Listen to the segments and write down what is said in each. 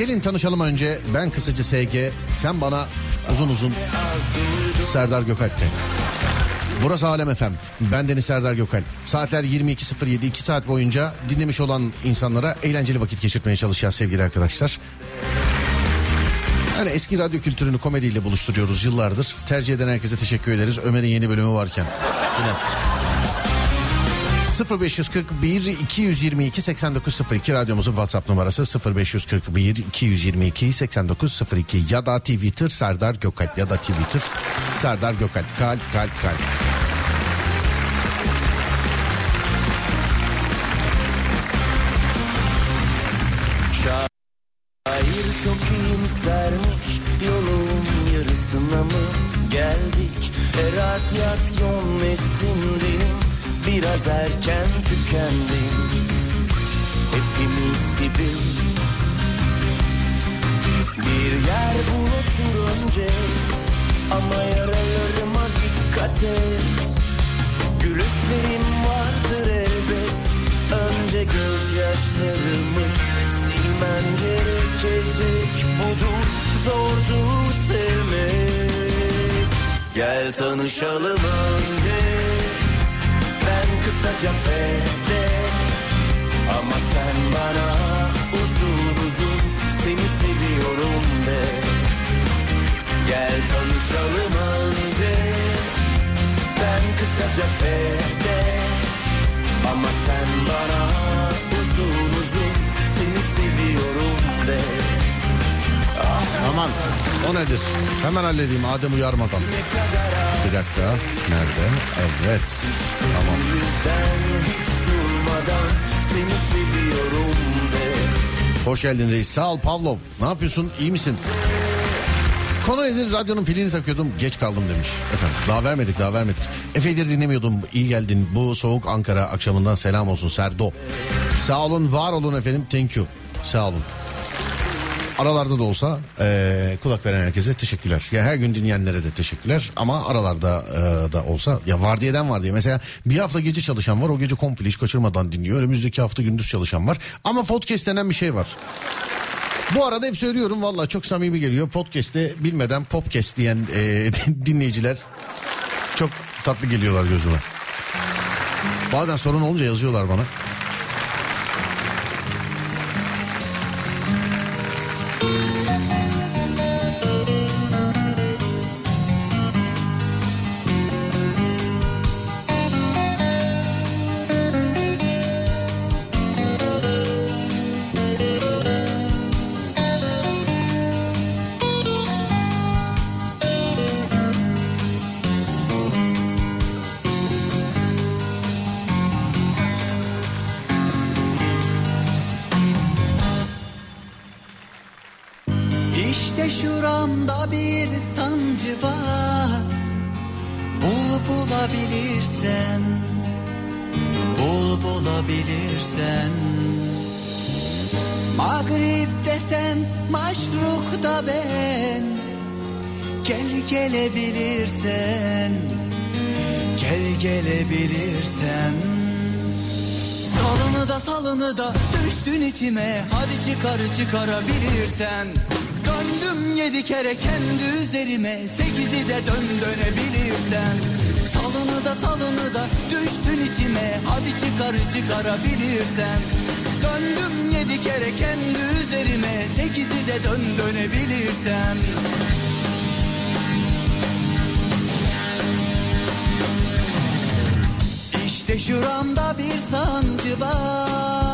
Gelin tanışalım önce. Ben kısacı SG sen bana uzun uzun Serdar Gökalp'te. Burası Alem FM. Ben Deniz Serdar Gökalp. Saatler 22.07. 2 saat boyunca dinlemiş olan insanlara eğlenceli vakit geçirmeye çalışacağız sevgili arkadaşlar. Yani eski radyo kültürünü komediyle buluşturuyoruz yıllardır. Tercih eden herkese teşekkür ederiz. Ömer'in yeni bölümü varken. Yine. 0541 222 8902 radyomuzun WhatsApp numarası 0541 222 8902 ya da Twitter Serdar Gökalp ya da Twitter Serdar Gökalp. Kalp kalp kalp. Şair çok iyimsermiş Yolun yarısına mı geldik? E radyasyon neslindeyim Biraz erken tükendim. Hepimiz gibi. Bir yer bul otur önce Ama yaralarıma dikkat et. Gülüşlerim vardır elbet. Önce gözyaşlarımı silmen gerekecek. Budur zordur sevmek. Gel tanışalım önce kısaca Fede Ama sen bana uzun uzun Seni seviyorum de. Gel tanışalım önce. Ben kısaca Fede Ama sen bana uzun uzun Seni seviyorum de. Aman o nedir? Hemen halledeyim Adem uyarmadan. Bir dakika. Nerede? Evet. Tamam. Hoş geldin reis. Sağ ol Pavlov. Ne yapıyorsun? İyi misin? Konu nedir? Radyonun filini takıyordum. Geç kaldım demiş. Efendim daha vermedik daha vermedik. Efe'dir dinlemiyordum. İyi geldin. Bu soğuk Ankara akşamından selam olsun Serdo. Sağ olun var olun efendim. Thank you. Sağ olun. Aralarda da olsa eee, kulak veren herkese teşekkürler. Ya her gün dinleyenlere de teşekkürler ama aralarda eee, da olsa ya vardiyeden var diye. Mesela bir hafta gece çalışan var o gece komple hiç kaçırmadan dinliyor. Önümüzdeki hafta gündüz çalışan var. Ama podcast denen bir şey var. Bu arada hep söylüyorum valla çok samimi geliyor. Podcast'te bilmeden popcast diyen eee, dinleyiciler çok tatlı geliyorlar gözüme. Bazen sorun olunca yazıyorlar bana. Çıkarabilirsen. Döndüm yedi kere kendi üzerime Sekizi de dön dönebilirsen. Salını da salını da düştün içime Hadi çıkar çıkarabilirsen. Döndüm yedi kere kendi üzerime Sekizi de dön dönebilirsen. İşte şuramda bir sancı var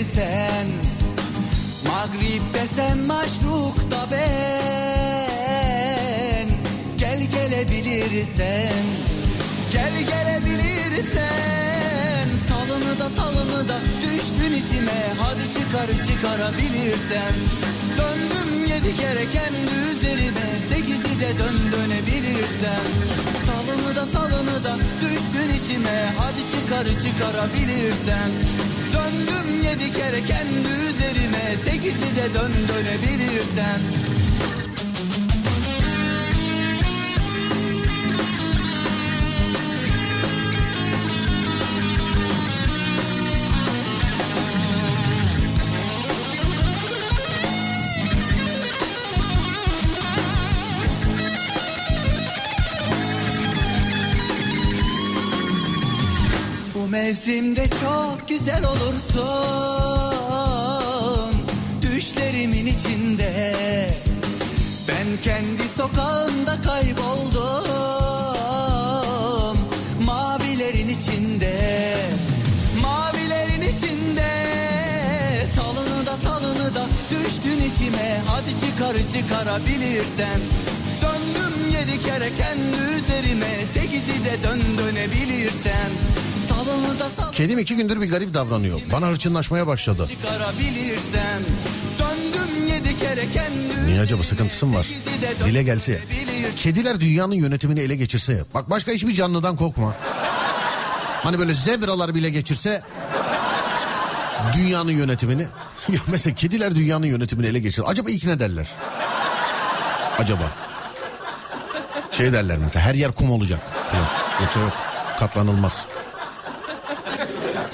bulabilirsen Magrib desen maşruk da ben. Gel gelebilirsen Gel gelebilirsen. Salını da salını da düştün içime. Hadi çıkar çıkarabilirsen. Döndüm yedi kere kendi üzerime. Sekizi de dön dönebilirsen. Salını da salını da düştün içime. Hadi çıkar çıkarabilirsen Döndüm yedi kere kendi üzerime. Sekizi de dön dönebilirsen mevsimde çok güzel olursun. Düşlerimin içinde. Ben kendi sokağımda kayboldum. Mavilerin içinde. Mavilerin içinde. Salını da salını da düştün içime. Hadi çıkar çıkarabilirsen Döndüm yedi kere kendi üzerime. Sekizi de dön dönebilirsen Kedim iki gündür bir garip davranıyor. Bana hırçınlaşmaya başladı. Niye acaba sıkıntısı mı var? Dile gelse. Kediler dünyanın yönetimini ele geçirse. Bak başka hiçbir canlıdan korkma. Hani böyle zebralar bile geçirse dünyanın yönetimini. Ya mesela kediler dünyanın yönetimini ele geçirse. Acaba ilk ne derler? Acaba. Şey derler mesela her yer kum olacak. Yok, Yoksa yok katlanılmaz.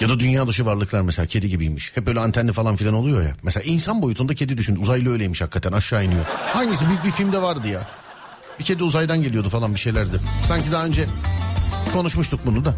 Ya da dünya dışı varlıklar mesela kedi gibiymiş. Hep böyle antenli falan filan oluyor ya. Mesela insan boyutunda kedi düşün. Uzaylı öyleymiş hakikaten aşağı iniyor. Hangisi büyük bir filmde vardı ya. Bir kedi uzaydan geliyordu falan bir şeylerdi. Sanki daha önce konuşmuştuk bunu da.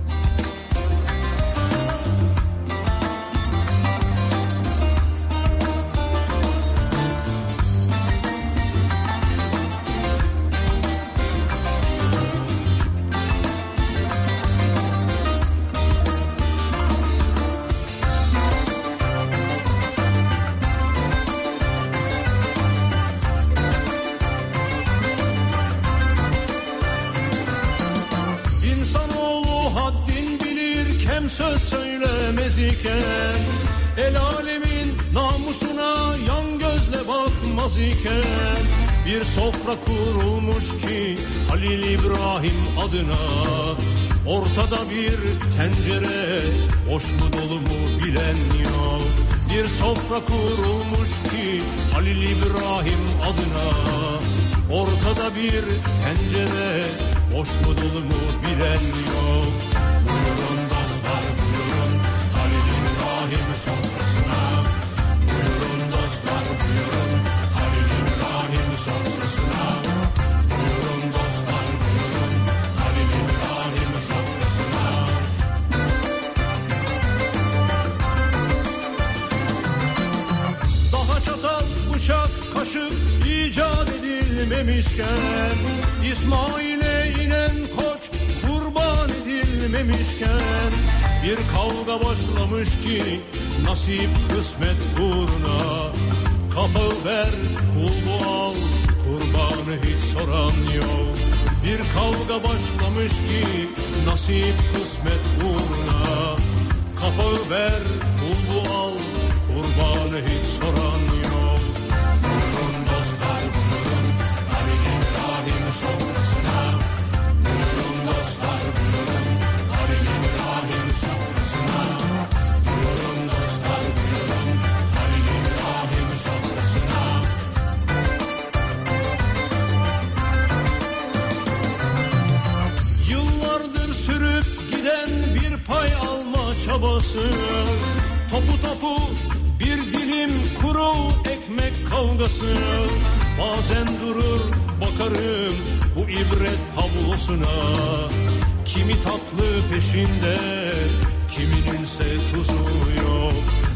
Ekmek kavgası. Bazen durur bakarım bu ibret tablosuna. Kimi tatlı peşinde kimininse tuzu yok.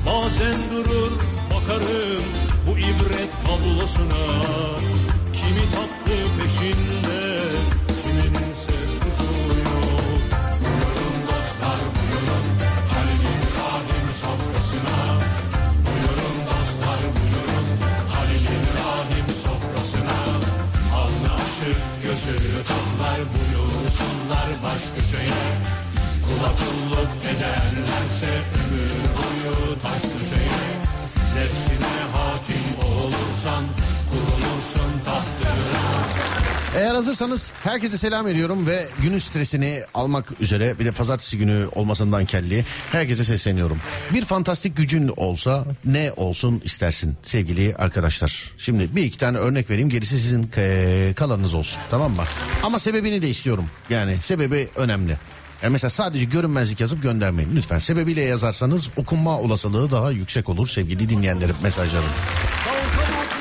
Bazen durur bakarım bu ibret tablosuna. Kimi tatlı peşinde tamlar buyursunlar baş köşeye Kula kulluk ederlerse ömür boyu taş köşeye Nefsine hakim olursan kurulursun tahtına Eğer hazırsanız herkese selam ediyorum ve günün stresini almak üzere bir de pazartesi günü olmasından kelli herkese sesleniyorum. Bir fantastik gücün olsa ne olsun istersin sevgili arkadaşlar. Şimdi bir iki tane örnek vereyim gerisi sizin e, kalanınız olsun tamam mı? Ama sebebini de istiyorum yani sebebi önemli. Yani mesela sadece görünmezlik yazıp göndermeyin lütfen. Sebebiyle yazarsanız okunma olasılığı daha yüksek olur sevgili dinleyenlerim mesajlarım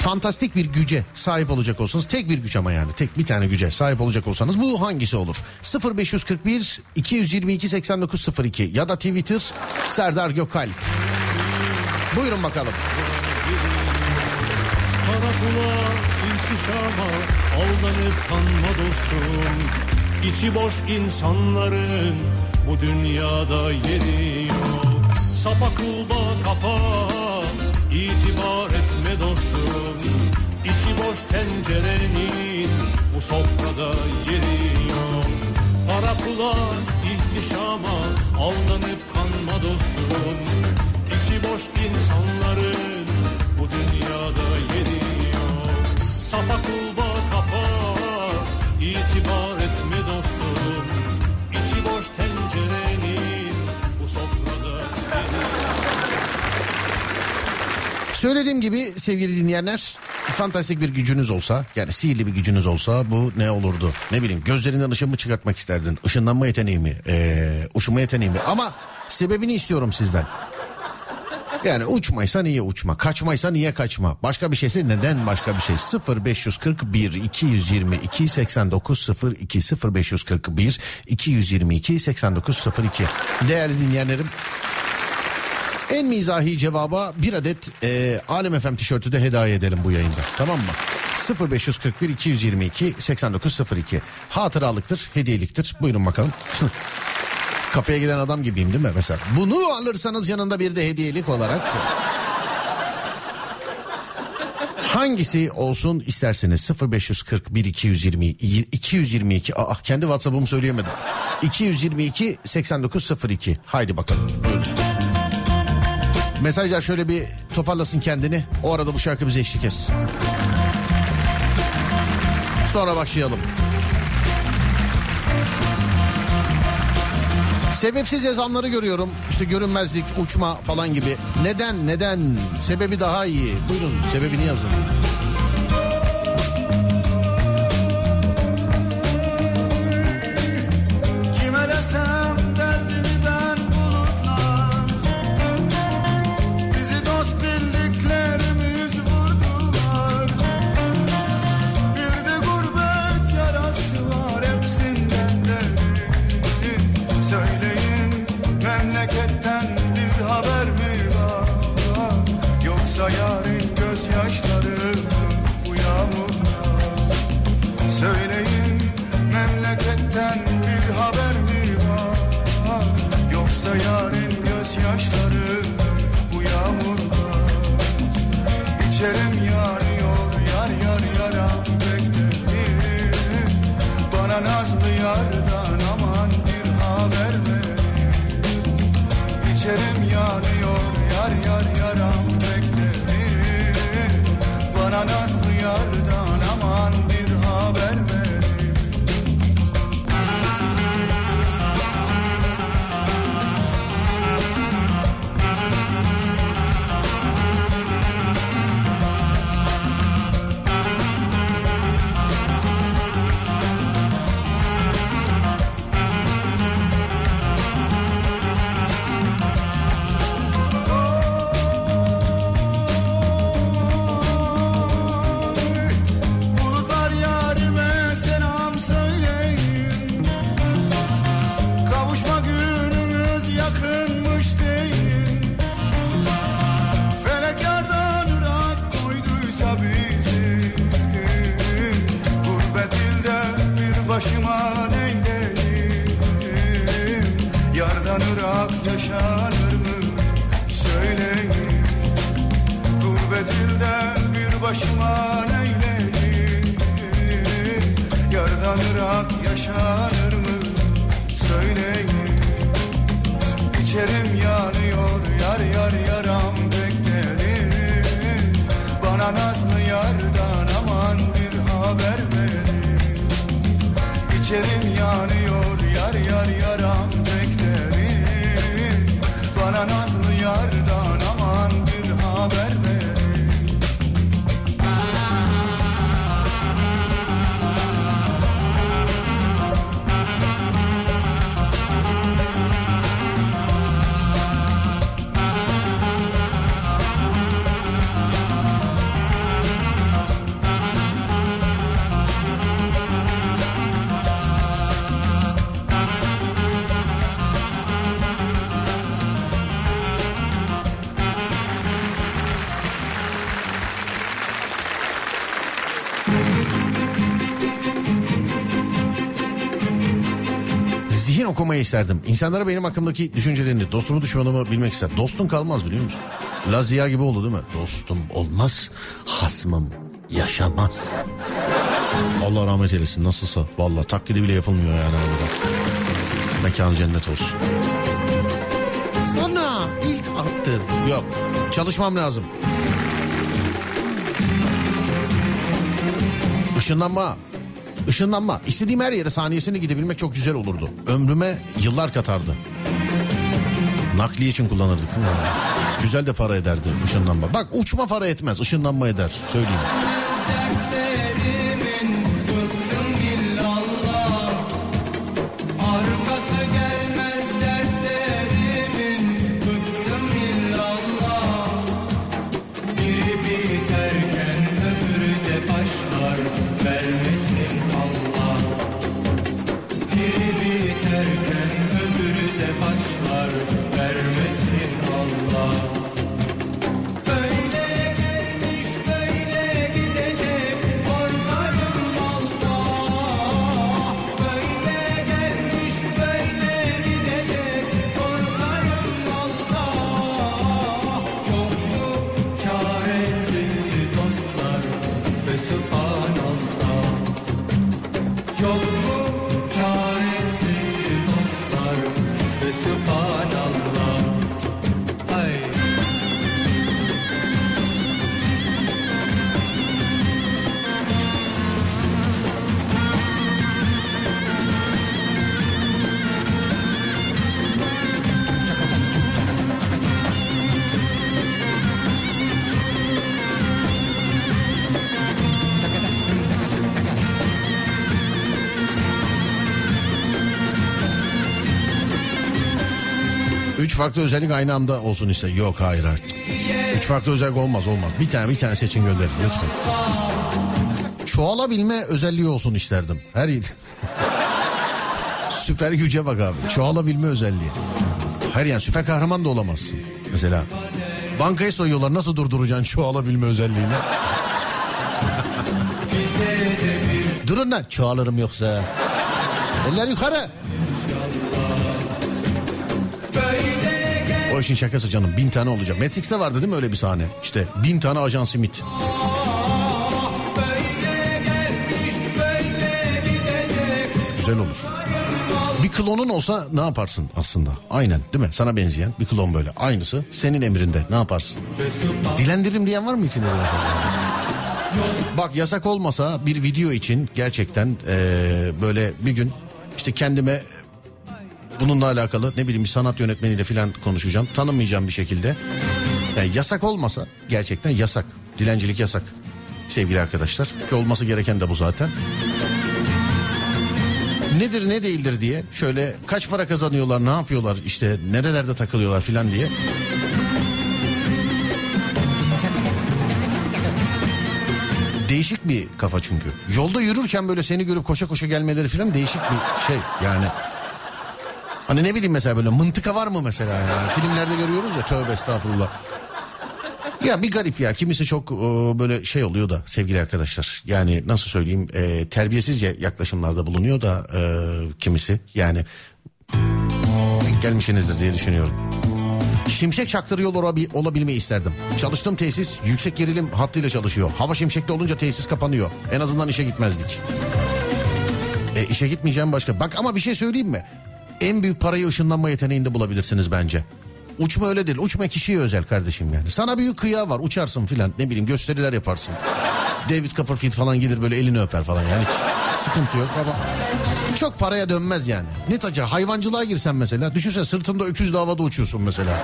fantastik bir güce sahip olacak olsanız tek bir güç ama yani tek bir tane güce sahip olacak olsanız bu hangisi olur? 0541 222 8902 ya da Twitter Serdar Gökalp. Buyurun bakalım. Karakula intişama aldanıp kanma dostum İçi boş insanların bu dünyada yeri yok Sapa kulba kapa itibar etme dostum İçi boş tencerenin bu sofrada yeri yok. Para pula ihtişama aldanıp kanma dostum. İçi boş insanların bu dünyada yeri yok. Sapa Söylediğim gibi sevgili dinleyenler fantastik bir gücünüz olsa yani sihirli bir gücünüz olsa bu ne olurdu? Ne bileyim gözlerinden ışın mı çıkartmak isterdin? Işınlanma yeteneği mi? Ee, uçma yeteneği mi? Ama sebebini istiyorum sizden. Yani uçmaysa niye uçma? Kaçmaysa niye kaçma? Başka bir şeyse neden başka bir şey? 0541 222 8902 0541 222 8902 Değerli dinleyenlerim en mizahi cevaba bir adet e, Alem FM tişörtü de hediye edelim bu yayında. Tamam mı? 0541 222 8902 hatıralıktır, hediyeliktir. Buyurun bakalım. Kafeye giden adam gibiyim değil mi mesela? Bunu alırsanız yanında bir de hediyelik olarak. Hangisi olsun isterseniz 0541 220 222 aa kendi WhatsApp'ımı söyleyemedim. 222 8902 haydi bakalım buyurun. Mesajlar şöyle bir toparlasın kendini. O arada bu şarkı bize eşlik etsin. Sonra başlayalım. Sebepsiz yazanları görüyorum. İşte görünmezlik, uçma falan gibi. Neden, neden? Sebebi daha iyi. Buyurun sebebini yazın. Okumayı isterdim. İnsanlara benim hakkımdaki düşüncelerini, dostumu düşmanımı bilmek ister. Dostun kalmaz biliyor musun? Lazia gibi oldu değil mi? Dostum olmaz, hasmım yaşamaz. Allah rahmet eylesin nasılsa. Vallahi taklidi bile yapılmıyor yani orada. Mekan cennet olsun. Sana ilk attım. Yok çalışmam lazım. Işınlanma. Işınlanma. İstediğim her yere saniyesinde gidebilmek çok güzel olurdu. Ömrüme yıllar katardı. Nakliye için kullanırdık? Güzel de para ederdi ışınlanma. Bak uçma para etmez ışınlanma eder. Söyleyeyim. Farklı özellik aynı anda olsun iste. Yok hayır hayır. Üç farklı özellik olmaz olmaz. Bir tane bir tane seçin gönderin lütfen. Çoğalabilme özelliği olsun isterdim. Her Süper güce bak abi. Çoğalabilme özelliği. Hayır yani süper kahraman da olamazsın. Mesela bankayı soyuyorlar nasıl durduracaksın çoğalabilme özelliğini? Durun lan çoğalırım yoksa. Eller yukarı. İşin şakası canım bin tane olacak. Matrix'te vardı değil mi öyle bir sahne? İşte bin tane ajan simit. Güzel olur. Bir klonun olsa ne yaparsın aslında? Aynen değil mi? Sana benzeyen bir klon böyle. Aynısı senin emrinde ne yaparsın? Dilendiririm diyen var mı içinde? Bak yasak olmasa bir video için gerçekten eee, böyle bir gün işte kendime bununla alakalı ne bileyim bir sanat yönetmeniyle falan konuşacağım. Tanımayacağım bir şekilde. Yani yasak olmasa gerçekten yasak. Dilencilik yasak sevgili arkadaşlar. Ki olması gereken de bu zaten. Nedir ne değildir diye şöyle kaç para kazanıyorlar ne yapıyorlar işte nerelerde takılıyorlar filan diye. Değişik bir kafa çünkü. Yolda yürürken böyle seni görüp koşa koşa gelmeleri filan değişik bir şey yani. Hani ne bileyim mesela böyle mıntıka var mı mesela yani? Filmlerde görüyoruz ya tövbe estağfurullah. Ya bir garip ya kimisi çok e, böyle şey oluyor da sevgili arkadaşlar. Yani nasıl söyleyeyim e, terbiyesizce yaklaşımlarda bulunuyor da e, kimisi yani gelmişsinizdir diye düşünüyorum. Şimşek çaktırıyor olabi- olabilmeyi isterdim. Çalıştığım tesis yüksek gerilim hattıyla çalışıyor. Hava şimşekli olunca tesis kapanıyor. En azından işe gitmezdik. E, işe gitmeyeceğim başka. Bak ama bir şey söyleyeyim mi? En büyük parayı ışınlanma yeteneğinde bulabilirsiniz bence. Uçma öyle değil. Uçma kişiye özel kardeşim yani. Sana büyük kıya var. Uçarsın filan. Ne bileyim gösteriler yaparsın. David Copperfield falan gelir böyle elini öper falan yani. Hiç sıkıntı yok ama çok paraya dönmez yani. Net acı hayvancılığa girsen mesela. Düşünsene sırtında öküzle havada uçuyorsun mesela.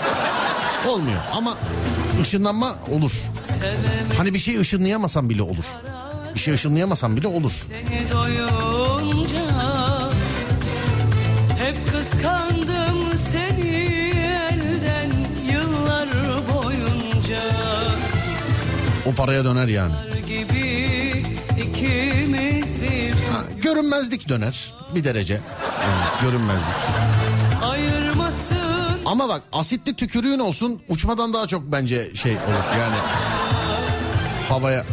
Olmuyor ama ışınlanma olur. Hani bir şey ışınlayamasan bile olur. Bir şey ışınlayamasan bile olur. Seni O paraya döner yani. Ha, görünmezlik döner bir derece. Yani görünmezlik. ayırmasın Ama bak asitli tükürüğün olsun uçmadan daha çok bence şey olur yani. Havaya.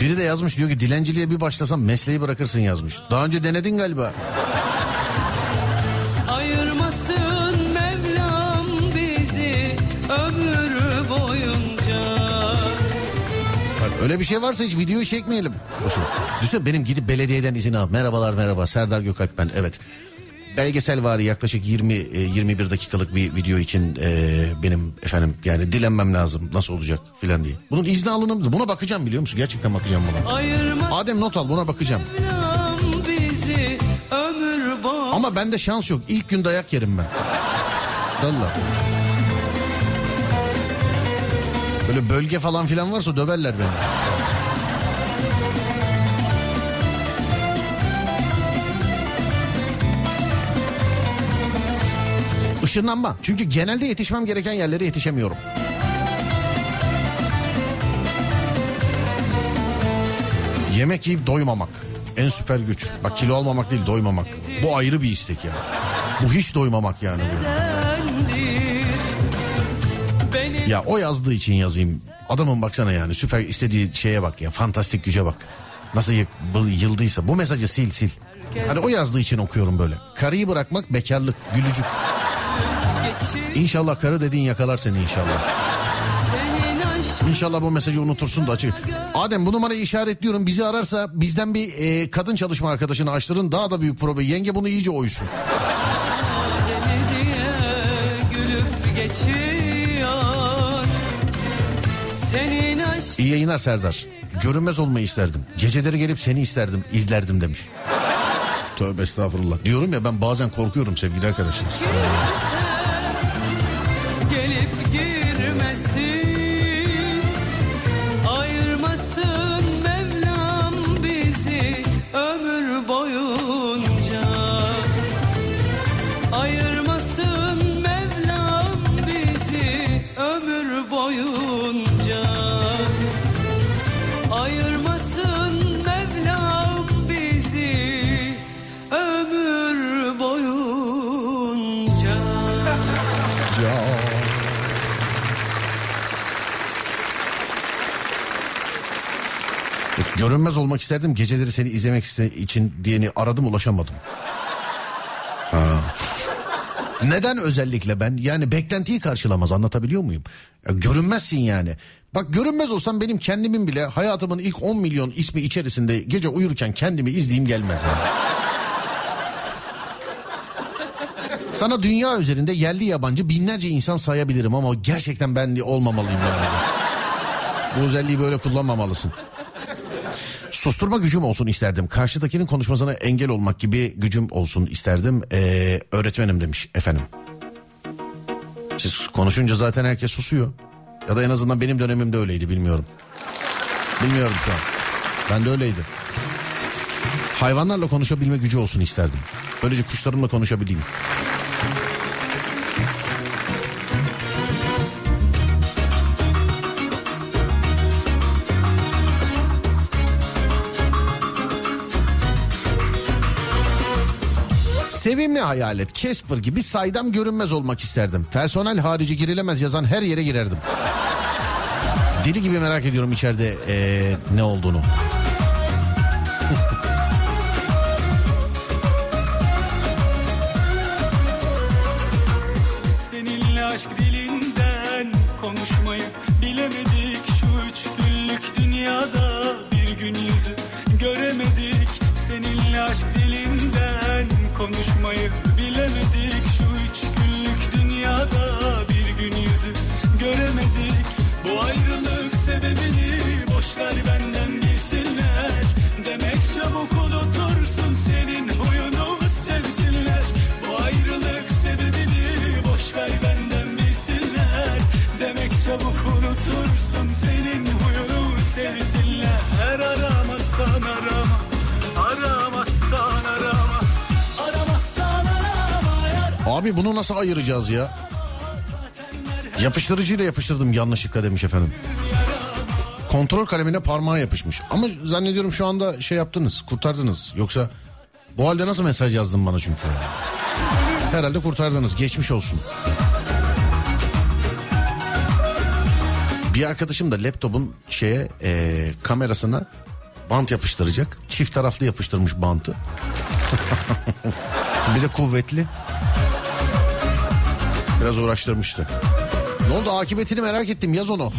Biri de yazmış diyor ki dilenciliğe bir başlasam mesleği bırakırsın yazmış. Daha önce denedin galiba. Öyle bir şey varsa hiç videoyu çekmeyelim. Düşünsene benim gidip belediyeden izin al. Merhabalar merhaba Serdar Gökalp ben evet. Belgesel var yaklaşık 20 e, 21 dakikalık bir video için e, benim efendim yani dilenmem lazım nasıl olacak filan diye. Bunun izni alınır Buna bakacağım biliyor musun? Gerçekten bakacağım buna. Ayırmasın Adem not al buna bakacağım. Bizi Ama bende şans yok. İlk gün dayak yerim ben. Valla. Böyle bölge falan filan varsa döverler beni. Işınlanma. Çünkü genelde yetişmem gereken yerlere yetişemiyorum. Yemek yiyip doymamak. En süper güç. Bak kilo almamak değil doymamak. Bu ayrı bir istek ya. Bu hiç doymamak yani. Bu. Ya o yazdığı için yazayım. Adamın baksana yani süper istediği şeye bak ya. Fantastik güce bak. Nasıl yıldıysa bu mesajı sil sil. Hani o yazdığı için okuyorum böyle. Karıyı bırakmak bekarlık, gülücük. İnşallah karı dediğin yakalar seni inşallah. İnşallah bu mesajı unutursun da açık. Adem bu numarayı işaretliyorum. Bizi ararsa bizden bir e, kadın çalışma arkadaşını açtırın. Daha da büyük problem. Yenge bunu iyice oysun. deli İyi yayınlar Serdar. Görünmez olmayı isterdim. Geceleri gelip seni isterdim, izlerdim demiş. Tövbe estağfurullah. Diyorum ya ben bazen korkuyorum sevgili arkadaşlar. Görünmez olmak isterdim. Geceleri seni izlemek için diyeni aradım ulaşamadım. Ha. Neden özellikle ben? Yani beklentiyi karşılamaz anlatabiliyor muyum? Ya görünmezsin yani. Bak görünmez olsam benim kendimin bile hayatımın ilk 10 milyon ismi içerisinde gece uyurken kendimi izleyeyim gelmez yani. Sana dünya üzerinde yerli yabancı binlerce insan sayabilirim ama gerçekten ben olmamalıyım yani. Bu özelliği böyle kullanmamalısın. Susturma gücüm olsun isterdim. Karşıdakinin konuşmasına engel olmak gibi gücüm olsun isterdim. Ee, öğretmenim demiş efendim. Siz konuşunca zaten herkes susuyor. Ya da en azından benim dönemimde öyleydi bilmiyorum. Bilmiyorum şu an. Ben de öyleydi. Hayvanlarla konuşabilme gücü olsun isterdim. Böylece kuşlarımla konuşabileyim. Sevimli hayalet Casper gibi saydam görünmez olmak isterdim. Personel harici girilemez yazan her yere girerdim. Deli gibi merak ediyorum içeride ee, ne olduğunu. Abi bunu nasıl ayıracağız ya? Yapıştırıcıyla yapıştırdım yanlışlıkla demiş efendim. Kontrol kalemine parmağı yapışmış. Ama zannediyorum şu anda şey yaptınız, kurtardınız. Yoksa bu halde nasıl mesaj yazdın bana çünkü? Herhalde kurtardınız, geçmiş olsun. Bir arkadaşım da laptopun şeye eee, kamerasına bant yapıştıracak. Çift taraflı yapıştırmış bantı. bir de kuvvetli. Biraz uğraştırmıştı. Ne oldu akıbetini merak ettim yaz onu.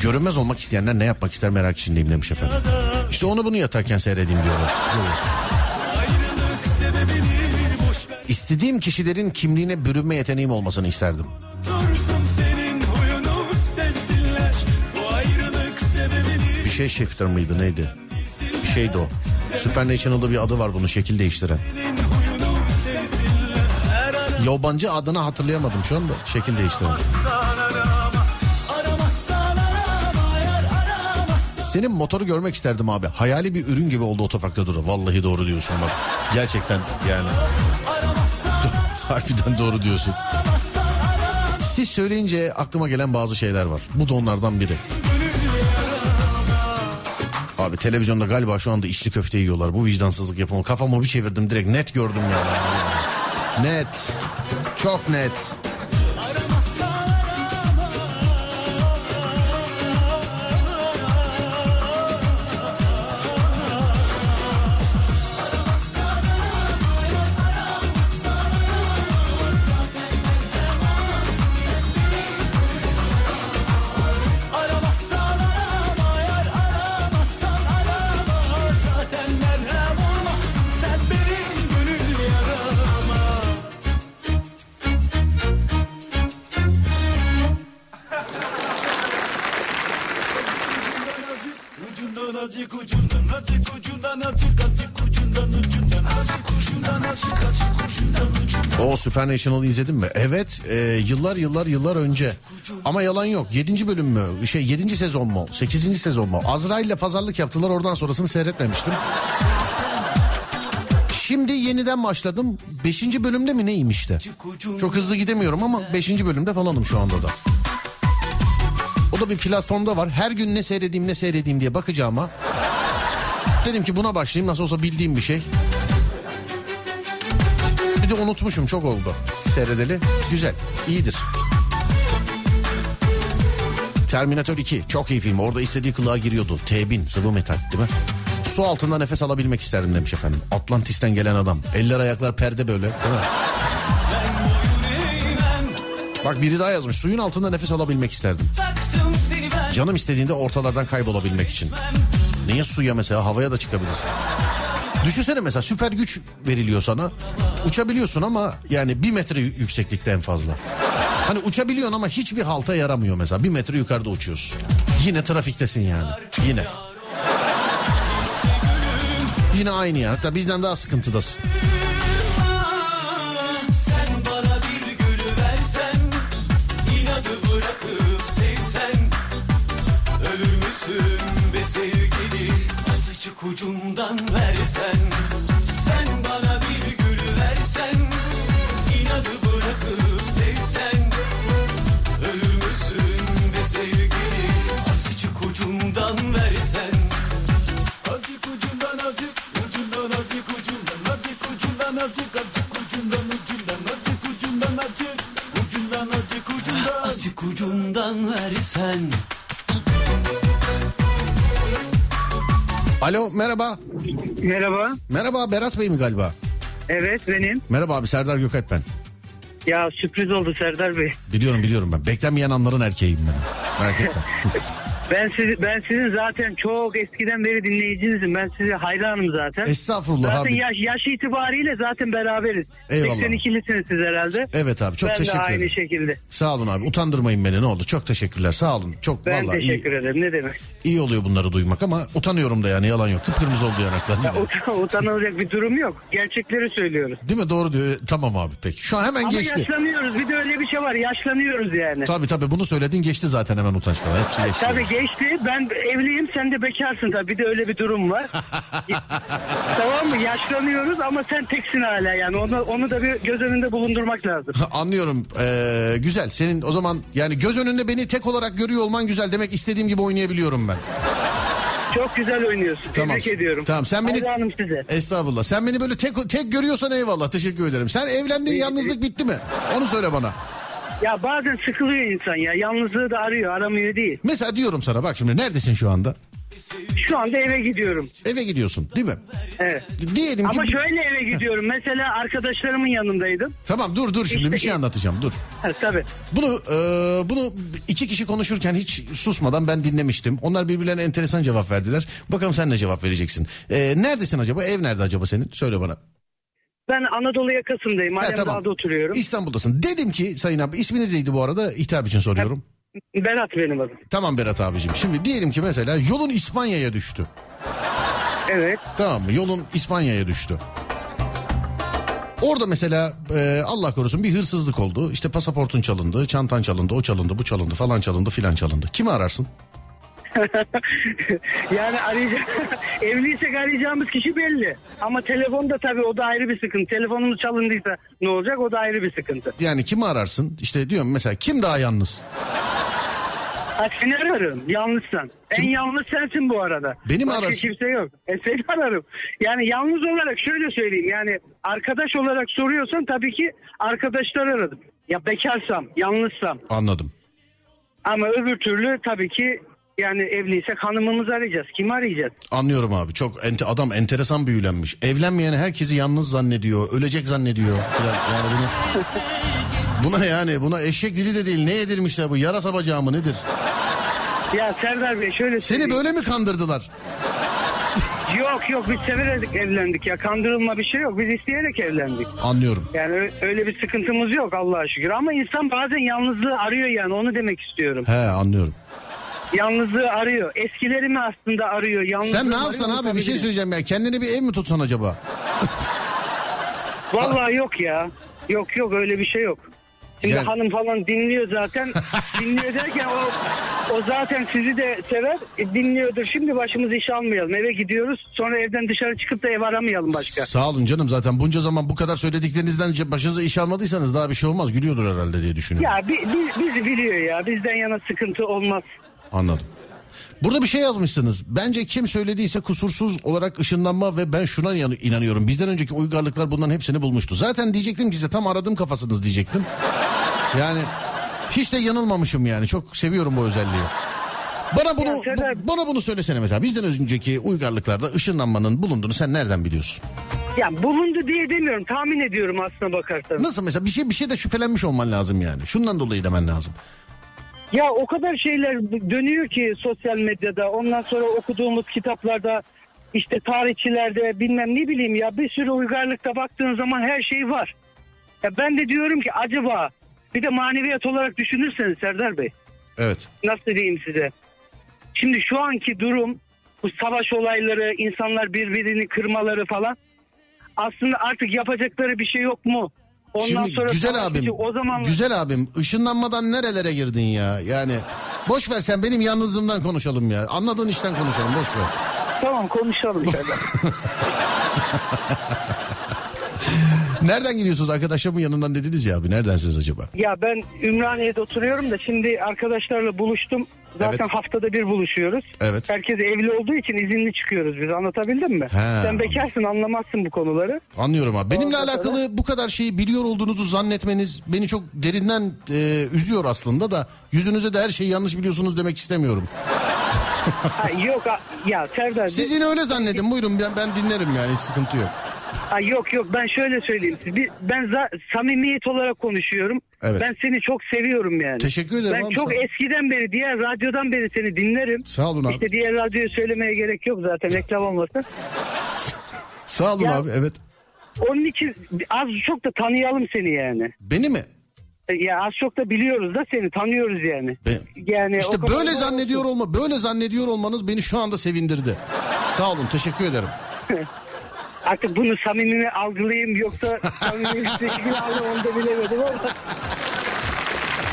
Görünmez olmak isteyenler ne yapmak ister merak içindeyim demiş efendim. İşte onu bunu yatarken seyredeyim diyorlar. İstediğim kişilerin kimliğine bürünme yeteneğim olmasını isterdim. Bir şey shifter mıydı neydi? Bir şeydi o. Supernatural'da bir adı var bunu şekil değiştiren. senin Her Yabancı adını hatırlayamadım şu anda şekil aramazsan Senin motoru görmek isterdim abi. Hayali bir ürün gibi oldu otoparkta durur. Vallahi doğru diyorsun bak. Gerçekten yani. Harbiden doğru diyorsun. Siz söyleyince aklıma gelen bazı şeyler var. Bu da onlardan biri. Abi televizyonda galiba şu anda içli köfte yiyorlar. Bu vicdansızlık yapımı. Kafamı bir çevirdim direkt net gördüm yani. Net. Çok net. Supernational'ı izledin mi? Evet e, yıllar yıllar yıllar önce. Ama yalan yok. 7. bölüm mü? Şey 7. sezon mu? 8. sezon mu? Azrail ile pazarlık yaptılar oradan sonrasını seyretmemiştim. Şimdi yeniden başladım. 5. bölümde mi neyim işte? Çok hızlı gidemiyorum ama 5. bölümde falanım şu anda da. O da bir platformda var. Her gün ne seyredeyim ne seyredeyim diye bakacağıma. Dedim ki buna başlayayım nasıl olsa bildiğim bir şey. De unutmuşum çok oldu. Seyredeli. Güzel. iyidir. Terminator 2 çok iyi film. Orada istediği kılığa giriyordu. T-1000 sıvı metal değil mi? Su altında nefes alabilmek isterdim demiş efendim. Atlantis'ten gelen adam. Eller ayaklar perde böyle. Değil mi? Bak biri daha yazmış. Suyun altında nefes alabilmek isterdim. Canım istediğinde ortalardan kaybolabilmek için. Niye suya mesela havaya da çıkabilir. Düşünsene mesela süper güç veriliyor sana. Uçabiliyorsun ama yani bir metre yü- yükseklikte en fazla. Hani uçabiliyorsun ama hiçbir halta yaramıyor mesela. Bir metre yukarıda uçuyorsun. Yine trafiktesin yani. Yine. Yine aynı yani. Hatta bizden daha sıkıntıdasın. Sen bana ucundan versen Alo merhaba. Merhaba. Merhaba Berat Bey mi galiba? Evet benim. Merhaba abi Serdar Gökalp ben. Ya sürpriz oldu Serdar Bey. Biliyorum biliyorum ben. Beklenmeyen anların erkeğiyim ben. Merak etme. Ben sizi ben sizin zaten çok eskiden beri dinleyicinizim. Ben size hayranım zaten. Estağfurullah zaten abi. yaş, yaş itibariyle zaten beraberiz. Eyvallah. 82'lisiniz siz herhalde. Evet abi çok ben teşekkür de aynı ederim. şekilde. Sağ olun abi utandırmayın beni ne oldu çok teşekkürler sağ olun. Çok Ben vallahi iyi, teşekkür ederim. Ne demek? iyi oluyor bunları duymak ama utanıyorum da yani yalan yok. Kıpkırmızı oldu yanaklar. Ya, utan, utanılacak bir durum yok. Gerçekleri söylüyoruz. Değil mi doğru diyor. Tamam abi peki. Şu an hemen Ama geçti. yaşlanıyoruz. Bir de öyle bir şey var. Yaşlanıyoruz yani. Tabii tabii bunu söyledin geçti zaten hemen utanç falan. Hepsi geçti. Tabii geçti. Ben evliyim sen de bekarsın tabii. Bir de öyle bir durum var. tamam mı? Yaşlanıyoruz ama sen teksin hala yani. Onu, onu da bir göz önünde bulundurmak lazım. Anlıyorum. Ee, güzel. Senin o zaman yani göz önünde beni tek olarak görüyor olman güzel. Demek istediğim gibi oynayabiliyorum ben. Çok güzel oynuyorsun. Tamam. Tebrik ediyorum. Tamam sen beni Hayranım size. Estağfurullah. Sen beni böyle tek tek görüyorsan eyvallah. Teşekkür ederim. Sen evlendin yalnızlık bitti mi? Onu söyle bana. Ya bazen sıkılıyor insan ya. Yalnızlığı da arıyor. Aramıyor değil. Mesela diyorum sana bak şimdi neredesin şu anda? Şu anda eve gidiyorum. Eve gidiyorsun değil mi? Evet. Diyelim Ama ki... şöyle eve gidiyorum. Mesela arkadaşlarımın yanındaydım. Tamam dur dur şimdi İşte- bir şey anlatacağım dur. Ha, tabii. Bunu e, bunu iki kişi konuşurken hiç susmadan ben dinlemiştim. Onlar birbirlerine enteresan cevap verdiler. Bakalım sen ne cevap vereceksin. E, neredesin acaba? Ev nerede acaba senin? Söyle bana. Ben Anadolu yakasındayım. Ha, Alemdağ'da oturuyorum. İstanbul'dasın. Dedim ki Sayın abi isminiz neydi bu arada? Hitap için soruyorum. Berat benim adım. Tamam Berat abicim. Şimdi diyelim ki mesela yolun İspanya'ya düştü. Evet. Tamam mı? Yolun İspanya'ya düştü. Orada mesela e, Allah korusun bir hırsızlık oldu. İşte pasaportun çalındı, çantan çalındı, o çalındı, bu çalındı, falan çalındı, filan çalındı. Kimi ararsın? yani arayacak evliysek arayacağımız kişi belli. Ama telefonda tabii o da ayrı bir sıkıntı. Telefonumuz çalındıysa ne olacak o da ayrı bir sıkıntı. Yani kimi ararsın? İşte diyorum mesela kim daha yalnız? Ha, seni ararım yalnızsan. En yalnız sensin bu arada. Beni mi Başka ararsın? kimse yok. E seni ararım. Yani yalnız olarak şöyle söyleyeyim. Yani arkadaş olarak soruyorsan tabii ki arkadaşlar aradım. Ya bekarsam, yalnızsam. Anladım. Ama öbür türlü tabii ki yani evliysek hanımımızı arayacağız. Kimi arayacağız? Anlıyorum abi. Çok ente, adam enteresan büyülenmiş. Evlenmeyen herkesi yalnız zannediyor, ölecek zannediyor. Yani bunu Buna yani buna eşek dili de değil ne yedirmişler bu yarasa bacağı mı nedir? Ya Serdar Bey şöyle Seni söyleyeyim. böyle mi kandırdılar? Yok yok biz severek evlendik ya. Kandırılma bir şey yok. Biz isteyerek evlendik. Anlıyorum. Yani ö- öyle bir sıkıntımız yok Allah'a şükür. Ama insan bazen yalnızlığı arıyor yani onu demek istiyorum. He anlıyorum. Yalnızlığı arıyor. Eskilerimi aslında arıyor. Yalnızlığı Sen ne arıyor, yapsan abi bir şey söyleyeceğim ya. Kendine bir ev mi tutsan acaba? Vallahi yok ya. Yok yok öyle bir şey yok. Şimdi Yani- hanım falan dinliyor zaten. dinliyor derken o, o zaten sizi de sever. E, dinliyordur. Şimdi başımız iş almayalım. Eve gidiyoruz. Sonra evden dışarı çıkıp da ev aramayalım başka. Sağ olun canım zaten bunca zaman bu kadar söylediklerinizden başınıza iş almadıysanız daha bir şey olmaz. Gülüyordur herhalde diye düşünüyorum. Ya bi, bi- bizi biliyor ya. Bizden yana sıkıntı olmaz. Anladım. Burada bir şey yazmışsınız. Bence kim söylediyse kusursuz olarak ışınlanma ve ben şuna inanıyorum. Bizden önceki uygarlıklar bunların hepsini bulmuştu. Zaten diyecektim ki size tam aradım kafasınız diyecektim. Yani hiç de yanılmamışım yani. Çok seviyorum bu özelliği. Bana bunu bu- bana bunu söylesene mesela. Bizden önceki uygarlıklarda ışınlanmanın bulunduğunu sen nereden biliyorsun? Ya bulundu diye demiyorum. Tahmin ediyorum aslına bakarsanız. Nasıl mesela bir şey bir şey de şüphelenmiş olman lazım yani. Şundan dolayı demen lazım. Ya o kadar şeyler dönüyor ki sosyal medyada. Ondan sonra okuduğumuz kitaplarda işte tarihçilerde bilmem ne bileyim ya bir sürü uygarlıkta baktığın zaman her şey var. Ya ben de diyorum ki acaba bir de maneviyat olarak düşünürseniz Serdar Bey Evet. nasıl diyeyim size? Şimdi şu anki durum bu savaş olayları, insanlar birbirini kırmaları falan aslında artık yapacakları bir şey yok mu? Ondan Şimdi sonra güzel abim, o zaman güzel abim ışınlanmadan nerelere girdin ya? Yani boş ver sen benim yalnızlığımdan konuşalım ya. Anladığın işten konuşalım boş ver. tamam konuşalım. Nereden geliyorsunuz arkadaşlarımın yanından dediniz ya abi neredensiniz acaba? Ya ben Ümraniye'de oturuyorum da şimdi arkadaşlarla buluştum. Zaten Evet. haftada bir buluşuyoruz. Evet. Herkes evli olduğu için izinli çıkıyoruz biz anlatabildim mi? He. Sen bekarsın anlamazsın bu konuları. Anlıyorum abi. Benimle Ondan alakalı bu kadar şeyi biliyor olduğunuzu zannetmeniz beni çok derinden e, üzüyor aslında da yüzünüze de her şeyi yanlış biliyorsunuz demek istemiyorum. Ha, yok ya Serdar. Siz yine öyle zannedin buyurun ben, ben dinlerim yani hiç sıkıntı yok. Ha, yok yok ben şöyle söyleyeyim. Bir- Ben za- samimiyet olarak konuşuyorum. Evet. Ben seni çok seviyorum yani. Teşekkür ederim Ben abi, çok sağ ol. eskiden beri diğer radyodan beri seni dinlerim. Sağ olun abi. İşte diğer radyoyu söylemeye gerek yok zaten reklam olmasın. Sağ olun Ya- abi evet. Onun için az çok da tanıyalım seni yani. Beni mi? E, Ya az çok da biliyoruz da seni tanıyoruz yani. Be- Yani İşte o kadar böyle da zannediyor olma, böyle zannediyor olmanız beni şu anda sevindirdi. Sağ olun, teşekkür ederim. Artık bunu samimi mi algılayayım yoksa samimi bir şekilde algılayayım onu da bilemedim ama.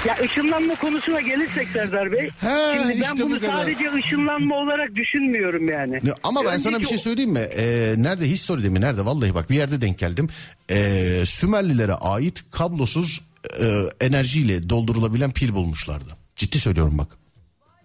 Ya ışınlanma konusuna gelirsek Serdar Bey. He, şimdi ben işte bu bunu kadar. sadece ışınlanma olarak düşünmüyorum yani. Ne- Ama ben sana bir şey söyleyeyim mi? Ee, nerede History'de mi? Nerede? Vallahi bak bir yerde denk geldim. Ee, Sümerlilere ait kablosuz e, enerjiyle doldurulabilen pil bulmuşlardı. Ciddi söylüyorum bak.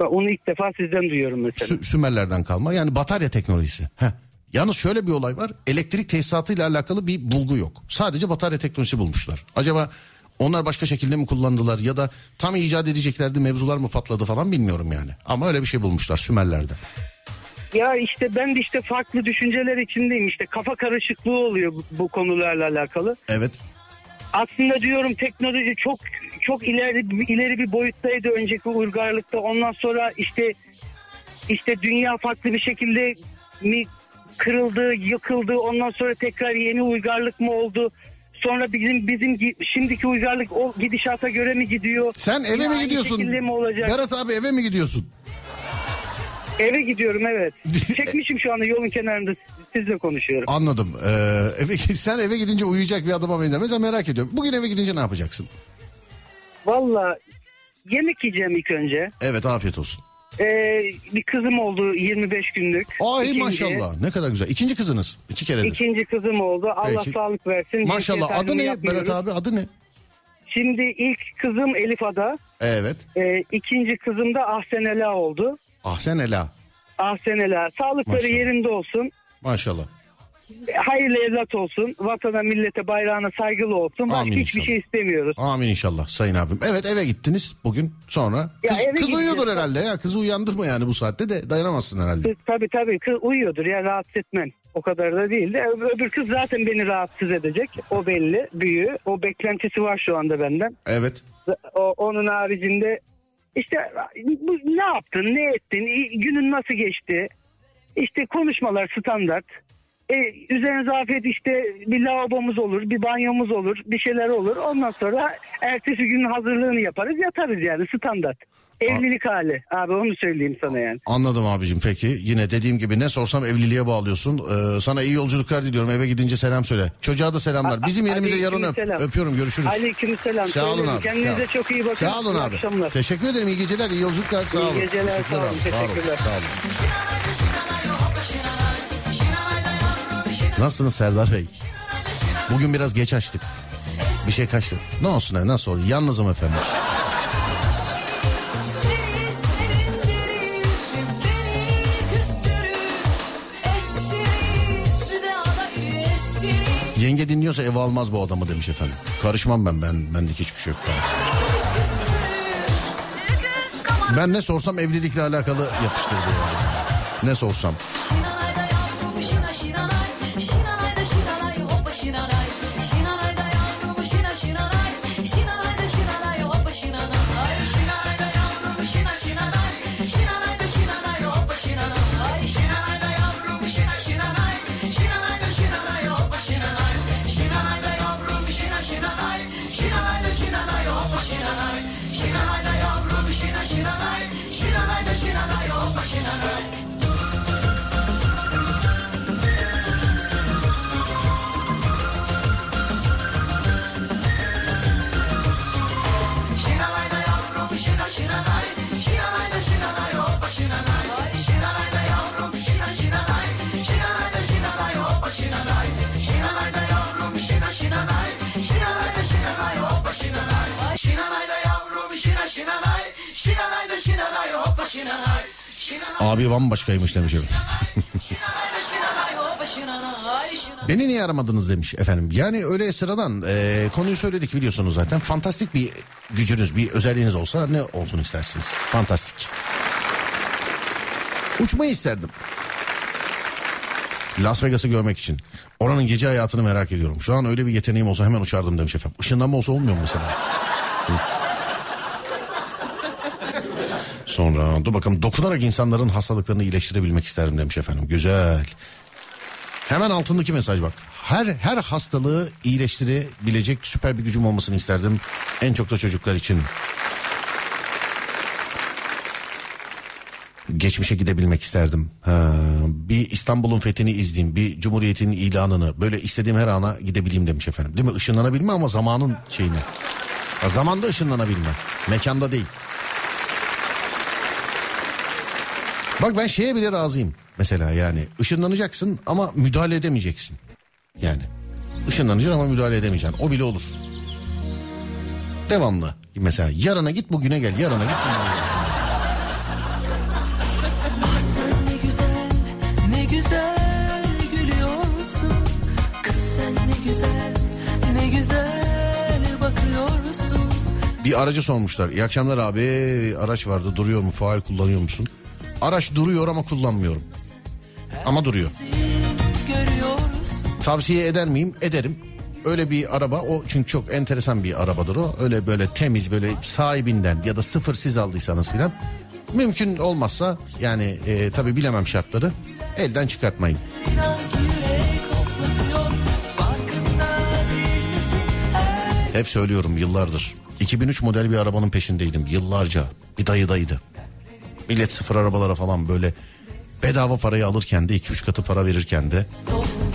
Bak, Onu ilk defa sizden duyuyorum mesela. Sü- Sümerlerden kalma. Yani batarya teknolojisi. Heh. Yalnız şöyle bir olay var. Elektrik tesisatıyla alakalı bir bulgu yok. Sadece batarya teknolojisi bulmuşlar. Acaba onlar başka şekilde mi kullandılar ya da tam icat edeceklerdi mevzular mı patladı falan bilmiyorum yani. Ama öyle bir şey bulmuşlar Sümerler'de. Ya işte ben de işte farklı düşünceler içindeyim. İşte kafa karışıklığı oluyor bu, bu konularla alakalı. Evet. Aslında diyorum teknoloji çok çok ileri ileri bir boyuttaydı önceki uygarlıkta. Ondan sonra işte işte dünya farklı bir şekilde mi kırıldı, yıkıldı. Ondan sonra tekrar yeni uygarlık mı oldu? Sonra bizim bizim gi- şimdiki uygarlık o gidişata göre mi gidiyor? Sen eve mi aynı gidiyorsun? şekilde mi olacak? Berat abi eve mi gidiyorsun? Eve gidiyorum evet. Çekmişim şu anda yolun kenarında sizle konuşuyorum. Anladım. Ee, eve, sen eve gidince uyuyacak bir adama benzemez ama merak ediyorum. Bugün eve gidince ne yapacaksın? Valla yemek yiyeceğim ilk önce. Evet afiyet olsun. Ee, bir kızım oldu 25 günlük. Ay İkinci- maşallah ne kadar güzel. İkinci kızınız. iki keredir. İkinci kızım oldu. Allah Peki. sağlık versin. Maşallah Cinsiyet adı ne yapmıyoruz. Berat abi adı ne? Şimdi ilk kızım Elif Ada. Evet. Ee, ikinci kızım da Ahsen Ela oldu. Ahsen Ela. Ahsen Ela. Sağlıkları Maşallah. yerinde olsun. Maşallah. Hayırlı evlat olsun. Vatana, millete, bayrağına saygılı olsun. Başka Amin hiçbir inşallah. şey istemiyoruz. Amin inşallah sayın abim. Evet eve gittiniz bugün sonra. Ya Kız, eve kız gideceğiz. uyuyordur herhalde ya. Kızı uyandırma yani bu saatte de dayanamazsın herhalde. Kız, tabii tabii kız uyuyordur ya rahatsız etmem. O kadar da değil de Ö- öbür kız zaten beni rahatsız edecek. O belli büyüğü. O beklentisi var şu anda benden. Evet. O, onun haricinde işte bu, ne yaptın ne ettin günün nasıl geçti işte konuşmalar standart e, üzerine zafiyet işte bir lavabomuz olur bir banyomuz olur bir şeyler olur ondan sonra ertesi günün hazırlığını yaparız yatarız yani standart evlilik hali abi onu söyleyeyim sana yani Anladım abicim peki. Yine dediğim gibi ne sorsam evliliğe bağlıyorsun. Ee, sana iyi yolculuklar diliyorum. Eve gidince selam söyle. Çocuğa da selamlar. Bizim yerimize yarın öp. Aleykümselam. Öpüyorum görüşürüz. aleykümselam Sağ olun abi. kendinize sağ- çok iyi bakın Sağ olun İyi abi. akşamlar. Teşekkür ederim. İyi geceler, iyi yolculuklar. Sağ İyi olun. geceler, sağ Teşekkürler olun, abi. Sağ olun. teşekkürler. Sağ olun. Nasılsınız Serdar Bey? Bugün biraz geç açtık. Bir şey kaçtı. Ne olsun nasıl olur? Yalnızım efendim. Yenge dinliyorsa ev almaz bu adamı demiş efendim. Karışmam ben. Ben bendeki hiçbir şey yok. Ben ne sorsam evlilikle alakalı yapıştırdı yani. Ne sorsam. Abi bambaşkaymış demiş efendim. şinanay şinanay hoppa şinanay şinanay Beni niye aramadınız demiş efendim. Yani öyle sıradan e, konuyu söyledik biliyorsunuz zaten. Fantastik bir gücünüz, bir özelliğiniz olsa ne olsun istersiniz? Fantastik. Uçmayı isterdim. Las Vegas'ı görmek için. Oranın gece hayatını merak ediyorum. Şu an öyle bir yeteneğim olsa hemen uçardım demiş efendim. Işınlanma olsa olmuyor mu mesela? Hı. Sonra dur bakalım dokunarak insanların hastalıklarını iyileştirebilmek isterim demiş efendim. Güzel. Hemen altındaki mesaj bak. Her her hastalığı iyileştirebilecek süper bir gücüm olmasını isterdim. En çok da çocuklar için. Geçmişe gidebilmek isterdim. Ha, bir İstanbul'un fethini izleyeyim. Bir Cumhuriyet'in ilanını. Böyle istediğim her ana gidebileyim demiş efendim. Değil mi? Işınlanabilme ama zamanın şeyine. Ha, zamanda ışınlanabilme. Mekanda değil. Bak ben şeye bile razıyım. Mesela yani ışınlanacaksın ama müdahale edemeyeceksin. Yani ışınlanacaksın ama müdahale edemeyeceksin. O bile olur. Devamlı. Mesela yarına git bugüne gel. Yarına git bugüne gel. Bir aracı sormuşlar. İyi akşamlar abi. Araç vardı duruyor mu? Faal kullanıyor musun? Araç duruyor ama kullanmıyorum. Ama duruyor. Tavsiye eder miyim? Ederim. Öyle bir araba o çünkü çok enteresan bir arabadır o. Öyle böyle temiz böyle sahibinden ya da sıfır siz aldıysanız filan. Mümkün olmazsa yani e, tabi bilemem şartları elden çıkartmayın. Hep söylüyorum yıllardır. 2003 model bir arabanın peşindeydim yıllarca. Bir dayıdaydı. Millet sıfır arabalara falan böyle bedava parayı alırken de 2-3 katı para verirken de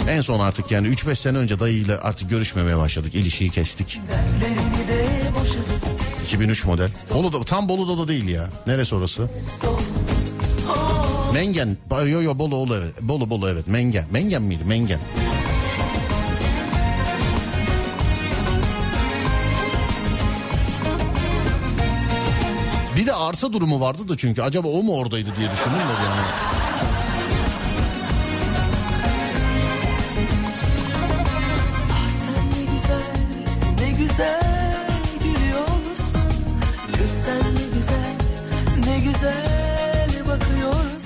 en son artık yani 3-5 sene önce dayıyla artık görüşmemeye başladık. İlişiği kestik. dertlerimi de boşadım. 2003 model. Bolu'da, tam Bolu'da da değil ya. Neresi orası? Mengen. Yo yo Bolu, Bolu evet. Bolu Bolu evet. Mengen. Mengen miydi? Mengen. Bir de arsa durumu vardı da çünkü acaba o mu oradaydı diye düşündüm de yani. Ah ne güzel.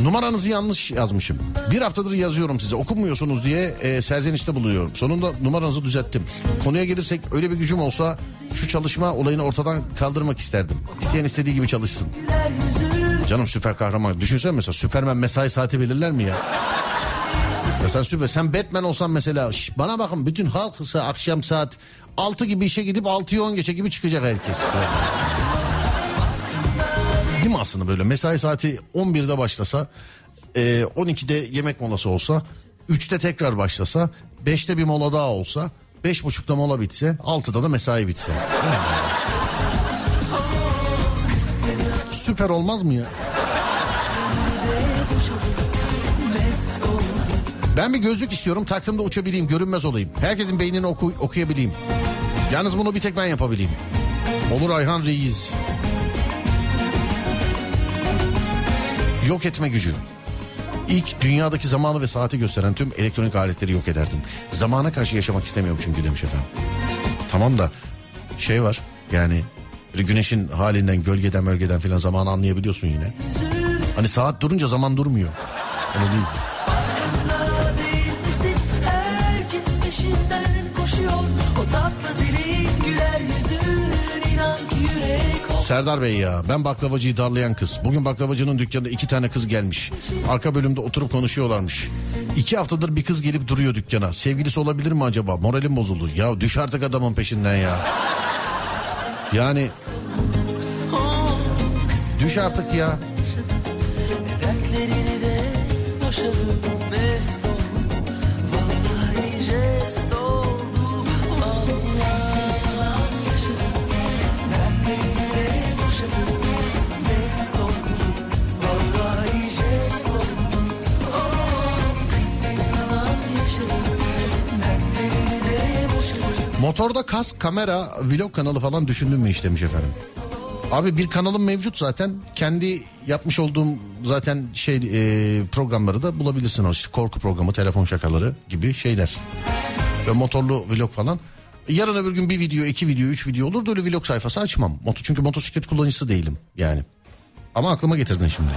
Numaranızı yanlış yazmışım. Bir haftadır yazıyorum size okumuyorsunuz diye e, serzenişte buluyorum. Sonunda numaranızı düzelttim. Konuya gelirsek öyle bir gücüm olsa şu çalışma olayını ortadan kaldırmak isterdim. İsteyen istediği gibi çalışsın. Canım süper kahraman. Düşünsene mesela Süpermen mesai saati belirler mi ya? Ya sen süper. Sen Batman olsan mesela şş, bana bakın bütün halk akşam saat 6 gibi işe gidip 6'yı 10 geçe gibi çıkacak herkes. Mi aslında böyle mesai saati 11'de başlasa e, 12'de yemek molası olsa 3'te tekrar başlasa 5'te bir mola daha olsa 5.30'da mola bitse 6'da da mesai bitse. Süper olmaz mı ya? Ben bir gözlük istiyorum taktığımda uçabileyim görünmez olayım. Herkesin beynini oku, okuyabileyim. Yalnız bunu bir tek ben yapabileyim. Olur Ayhan Reis. Yok etme gücü. İlk dünyadaki zamanı ve saati gösteren tüm elektronik aletleri yok ederdim. Zamana karşı yaşamak istemiyorum çünkü demiş efendim. Tamam da şey var yani güneşin halinden gölgeden bölgeden filan zamanı anlayabiliyorsun yine. Hani saat durunca zaman durmuyor. Öyle değil Serdar Bey ya ben baklavacıyı darlayan kız. Bugün baklavacının dükkanında iki tane kız gelmiş. Arka bölümde oturup konuşuyorlarmış. İki haftadır bir kız gelip duruyor dükkana. Sevgilisi olabilir mi acaba? Moralim bozuldu. Ya düş artık adamın peşinden ya. Yani düş artık ya. Motorda kask, kamera, vlog kanalı falan düşündün mü hiç demiş efendim. Abi bir kanalım mevcut zaten. Kendi yapmış olduğum zaten şey e, programları da bulabilirsin. O işte korku programı, telefon şakaları gibi şeyler. Ve motorlu vlog falan. Yarın öbür gün bir video, iki video, üç video olur da öyle vlog sayfası açmam. Moto, çünkü motosiklet kullanıcısı değilim yani. Ama aklıma getirdin şimdi.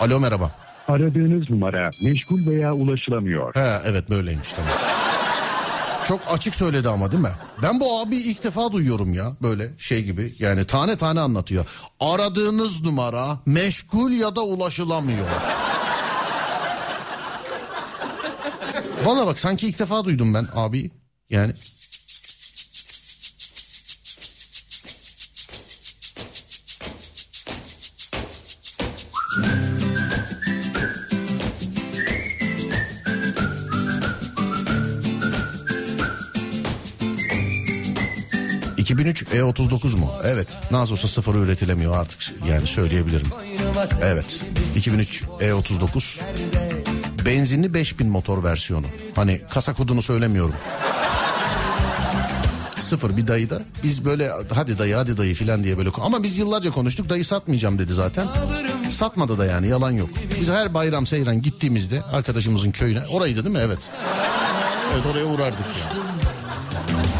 Alo merhaba. Aradığınız numara meşgul veya ulaşılamıyor. He evet böyleymiş tamam. Çok açık söyledi ama değil mi? Ben bu abi ilk defa duyuyorum ya böyle şey gibi. Yani tane tane anlatıyor. Aradığınız numara meşgul ya da ulaşılamıyor. Valla bak sanki ilk defa duydum ben abi. Yani ...2003 E39 mu? Evet. Nasıl olsa sıfır üretilemiyor artık yani söyleyebilirim. Evet. 2003 E39 benzinli 5000 motor versiyonu. Hani kasa kodunu söylemiyorum. Sıfır bir dayı da biz böyle hadi dayı hadi dayı filan diye böyle ama biz yıllarca konuştuk dayı satmayacağım dedi zaten. Satmadı da yani yalan yok. Biz her bayram seyran gittiğimizde arkadaşımızın köyüne oraydı değil mi? Evet. Evet oraya uğrardık yani.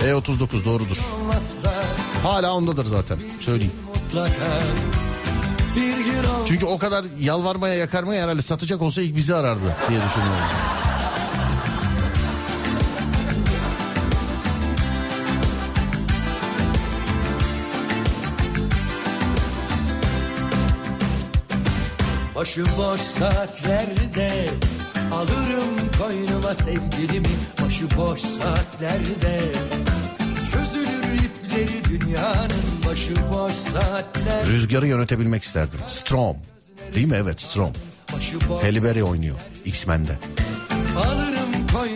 E39 doğrudur. Hala ondadır zaten söyleyeyim. Çünkü o kadar yalvarmaya yakarmaya herhalde satacak olsa ilk bizi arardı diye düşünüyorum. Başıboş saatlerde Alırım koynuma sevgilimi Başıboş saatlerde İpleri dünyanın Başıboş saatler Rüzgarı yönetebilmek isterdim. Strom. Değil mi? Evet Strom. Halle Berry oynuyor X-Men'de.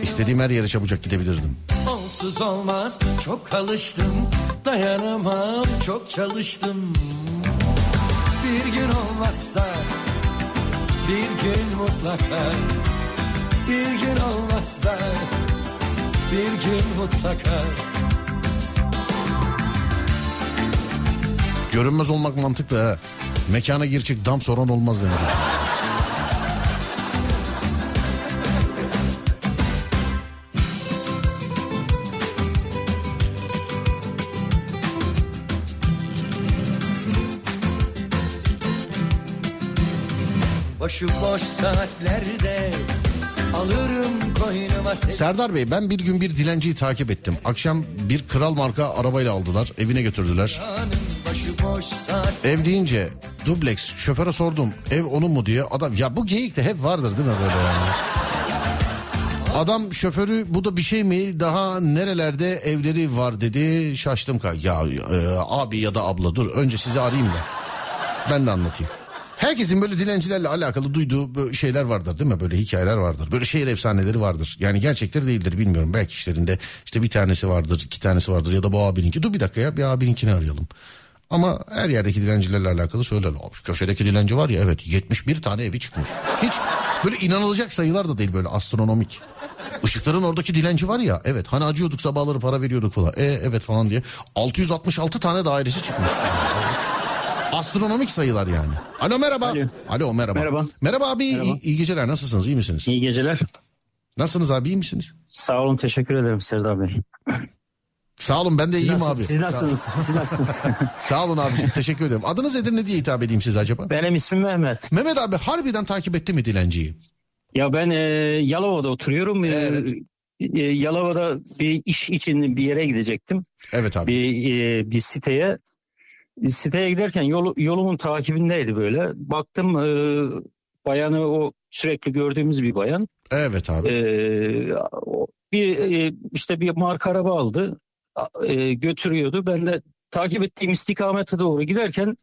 İstediğim her yere çabucak gidebilirdim. Onsuz olmaz çok alıştım Dayanamam çok çalıştım Bir gün olmazsa Bir gün mutlaka Bir gün olmazsa Bir gün mutlaka Görünmez olmak mantıklı ha. Mekana gir çık dam soran olmaz demek. Başıboş saatlerde Alırım koynuma Serdar Bey ben bir gün bir dilenciyi takip ettim. Akşam bir kral marka arabayla aldılar. Evine götürdüler. Saat Ev deyince dubleks şoföre sordum ev onun mu diye. Adam ya bu geyik de hep vardır değil mi böyle yani? Adam şoförü bu da bir şey mi daha nerelerde evleri var dedi şaştım ka ya e, abi ya da abla dur önce sizi arayayım da ben de anlatayım. Herkesin böyle dilencilerle alakalı duyduğu şeyler vardır değil mi? Böyle hikayeler vardır. Böyle şehir efsaneleri vardır. Yani gerçekleri değildir bilmiyorum. Belki işlerinde işte bir tanesi vardır, iki tanesi vardır ya da bu abininki. Dur bir dakika ya bir abininkini arayalım. Ama her yerdeki dilencilerle alakalı şu köşedeki dilenci var ya evet 71 tane evi çıkmış. Hiç böyle inanılacak sayılar da değil böyle astronomik. Işıkların oradaki dilenci var ya evet hani acıyorduk sabahları para veriyorduk falan. E evet falan diye 666 tane dairesi çıkmış. Astronomik sayılar yani. Alo merhaba. Alo. Alo merhaba. Merhaba. Merhaba abi iyi, iyi geceler nasılsınız iyi misiniz? İyi geceler. Nasılsınız abi iyi misiniz? Sağ olun teşekkür ederim Serdar Bey. Sağ olun ben de Siz, iyiyim nasıl- abi. siz nasılsınız? Siz nasılsınız? Sağ olun abiciğim teşekkür ederim. Adınız nedir ne diye hitap edeyim size acaba? Benim ismim Mehmet. Mehmet abi harbiden takip etti mi dilenciyi? Ya ben e, Yalova'da oturuyorum. E, Evet. e, Yalova'da bir iş için bir yere gidecektim. Evet abi. Bir e, bir siteye. Siteye giderken yol, yolumun takibindeydi böyle. Baktım e, bayanı o sürekli gördüğümüz bir bayan. Evet abi. O- bir e, işte bir marka araba aldı e, götürüyordu. Ben de takip ettiğim istikamete doğru giderken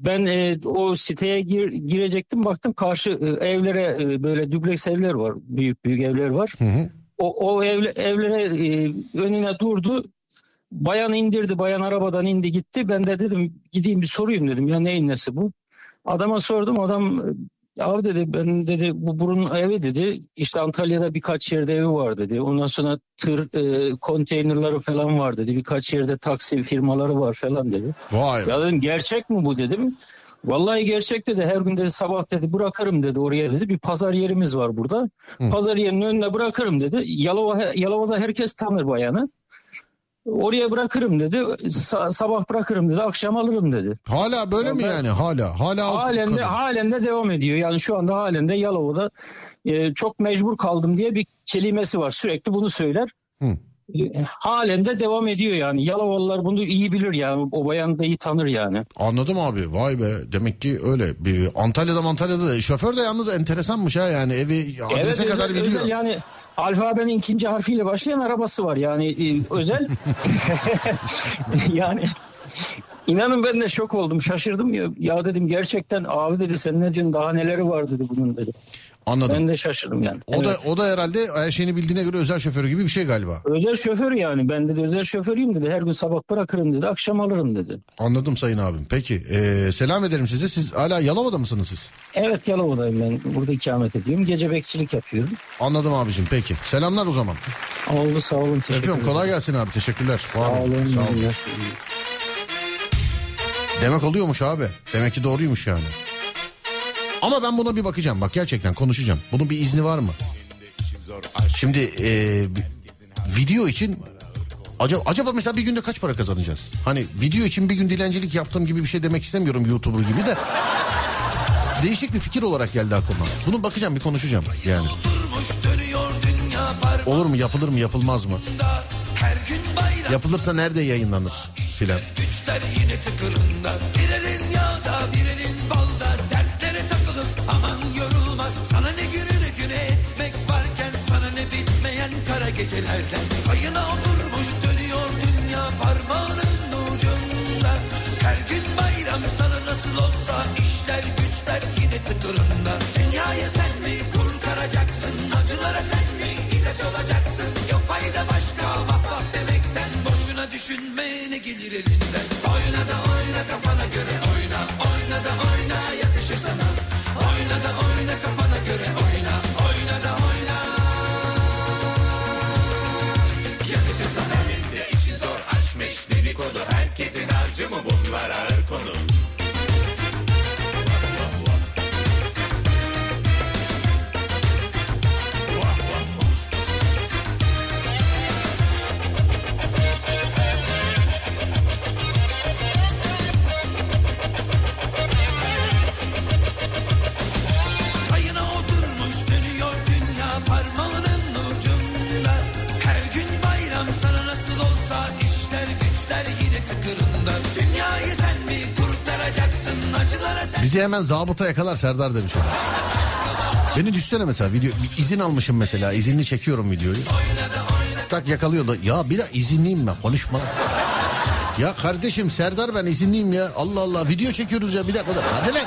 ben e, o siteye gir- girecektim baktım karşı e, evlere e, böyle dubleks evler var büyük büyük evler var. Hı hı. O, o evle, evlere e, önüne durdu. Bayan indirdi bayan arabadan indi gitti. Ben de dedim gideyim bir sorayım dedim ya neyin nesi bu? Adama sordum adam Abi dedi ben dedi bu burun evi dedi işte Antalya'da birkaç yerde evi var dedi. Ondan sonra tır e, konteynerları falan var dedi. Birkaç yerde taksi firmaları var falan dedi. Vay. Ya dedim gerçek mi bu dedim. Vallahi gerçek dedi. Her gün dedi sabah dedi bırakırım dedi oraya dedi. Bir pazar yerimiz var burada. Pazar yerinin önüne bırakırım dedi. Yalova, Yalova'da herkes tanır bayanı. Oraya bırakırım dedi. Sa- sabah bırakırım dedi. Akşam alırım dedi. Hala böyle mi Ben- yani? Hala. Hala Halen de, kadın. halen de devam ediyor. Yani şu anda halen de Yalova'da e, çok mecbur kaldım diye bir kelimesi var. Sürekli bunu söyler. Hı. E, halen de devam ediyor yani. Yalovalılar bunu iyi bilir yani. O bayanı da iyi tanır yani. Anladım abi. Vay be. Demek ki öyle. Bir Antalya'da Antalya'da da. Şoför de yalnız enteresanmış ha yani. Evi adrese Evet, kadar özel, biliyor. özel yani alfabenin ikinci harfiyle başlayan arabası var yani e, özel. yani inanın ben de şok oldum şaşırdım ya. Ya dedim gerçekten abi dedi sen ne diyorsun daha neleri var dedi bunun dedi. Anladım. Ben de şaşırdım yani. O da Evet. o da herhalde her şeyini bildiğine göre özel şoförü gibi bir şey galiba. Özel şoför yani ben dedi özel şoförüyüm dedi her gün sabah bırakırım dedi akşam alırım dedi. Anladım sayın abim. Peki ee, selam ederim size. Siz hala Yalova'da mısınız siz? Evet Yalova'dayım ben burada ikamet ediyorum gece bekçilik yapıyorum. Anladım abicim. Peki. Selamlar o zaman. Oldu sağ olun teşekkür ederim. Kolay gelsin abi. Teşekkürler. Sağ olun. Sağ olun. iyi günler. Demek oluyormuş abi. Demek ki doğruymuş yani. Ama ben buna bir bakacağım. Bak gerçekten konuşacağım. Bunun bir izni var mı? Şimdi bir- video için acaba, acaba mesela bir günde kaç para kazanacağız? Hani video için bir gün dilencilik yaptığım gibi bir şey demek istemiyorum YouTuber gibi de. Değişik bir fikir olarak geldi aklıma. Bunu bakacağım bir konuşacağım yani. Olur mu yapılır mı yapılmaz mı? Yapılırsa nerede yayınlanır filan. Güçler yine tıkırında Bir elin yağda bir elin balda. Dertlere takılıp aman yorulma. Sana ne günü ne güne etmek varken Sana ne bitmeyen kara gecelerden hemen zabıta yakalar Serdar demiş. Beni düşsene mesela video izin almışım mesela izinli çekiyorum videoyu. Tak yakalıyor da ya bir de izinliyim ben konuşma. Ya kardeşim Serdar ben izinliyim ya. Allah Allah video çekiyoruz ya bir dakika. da- Hadi lan.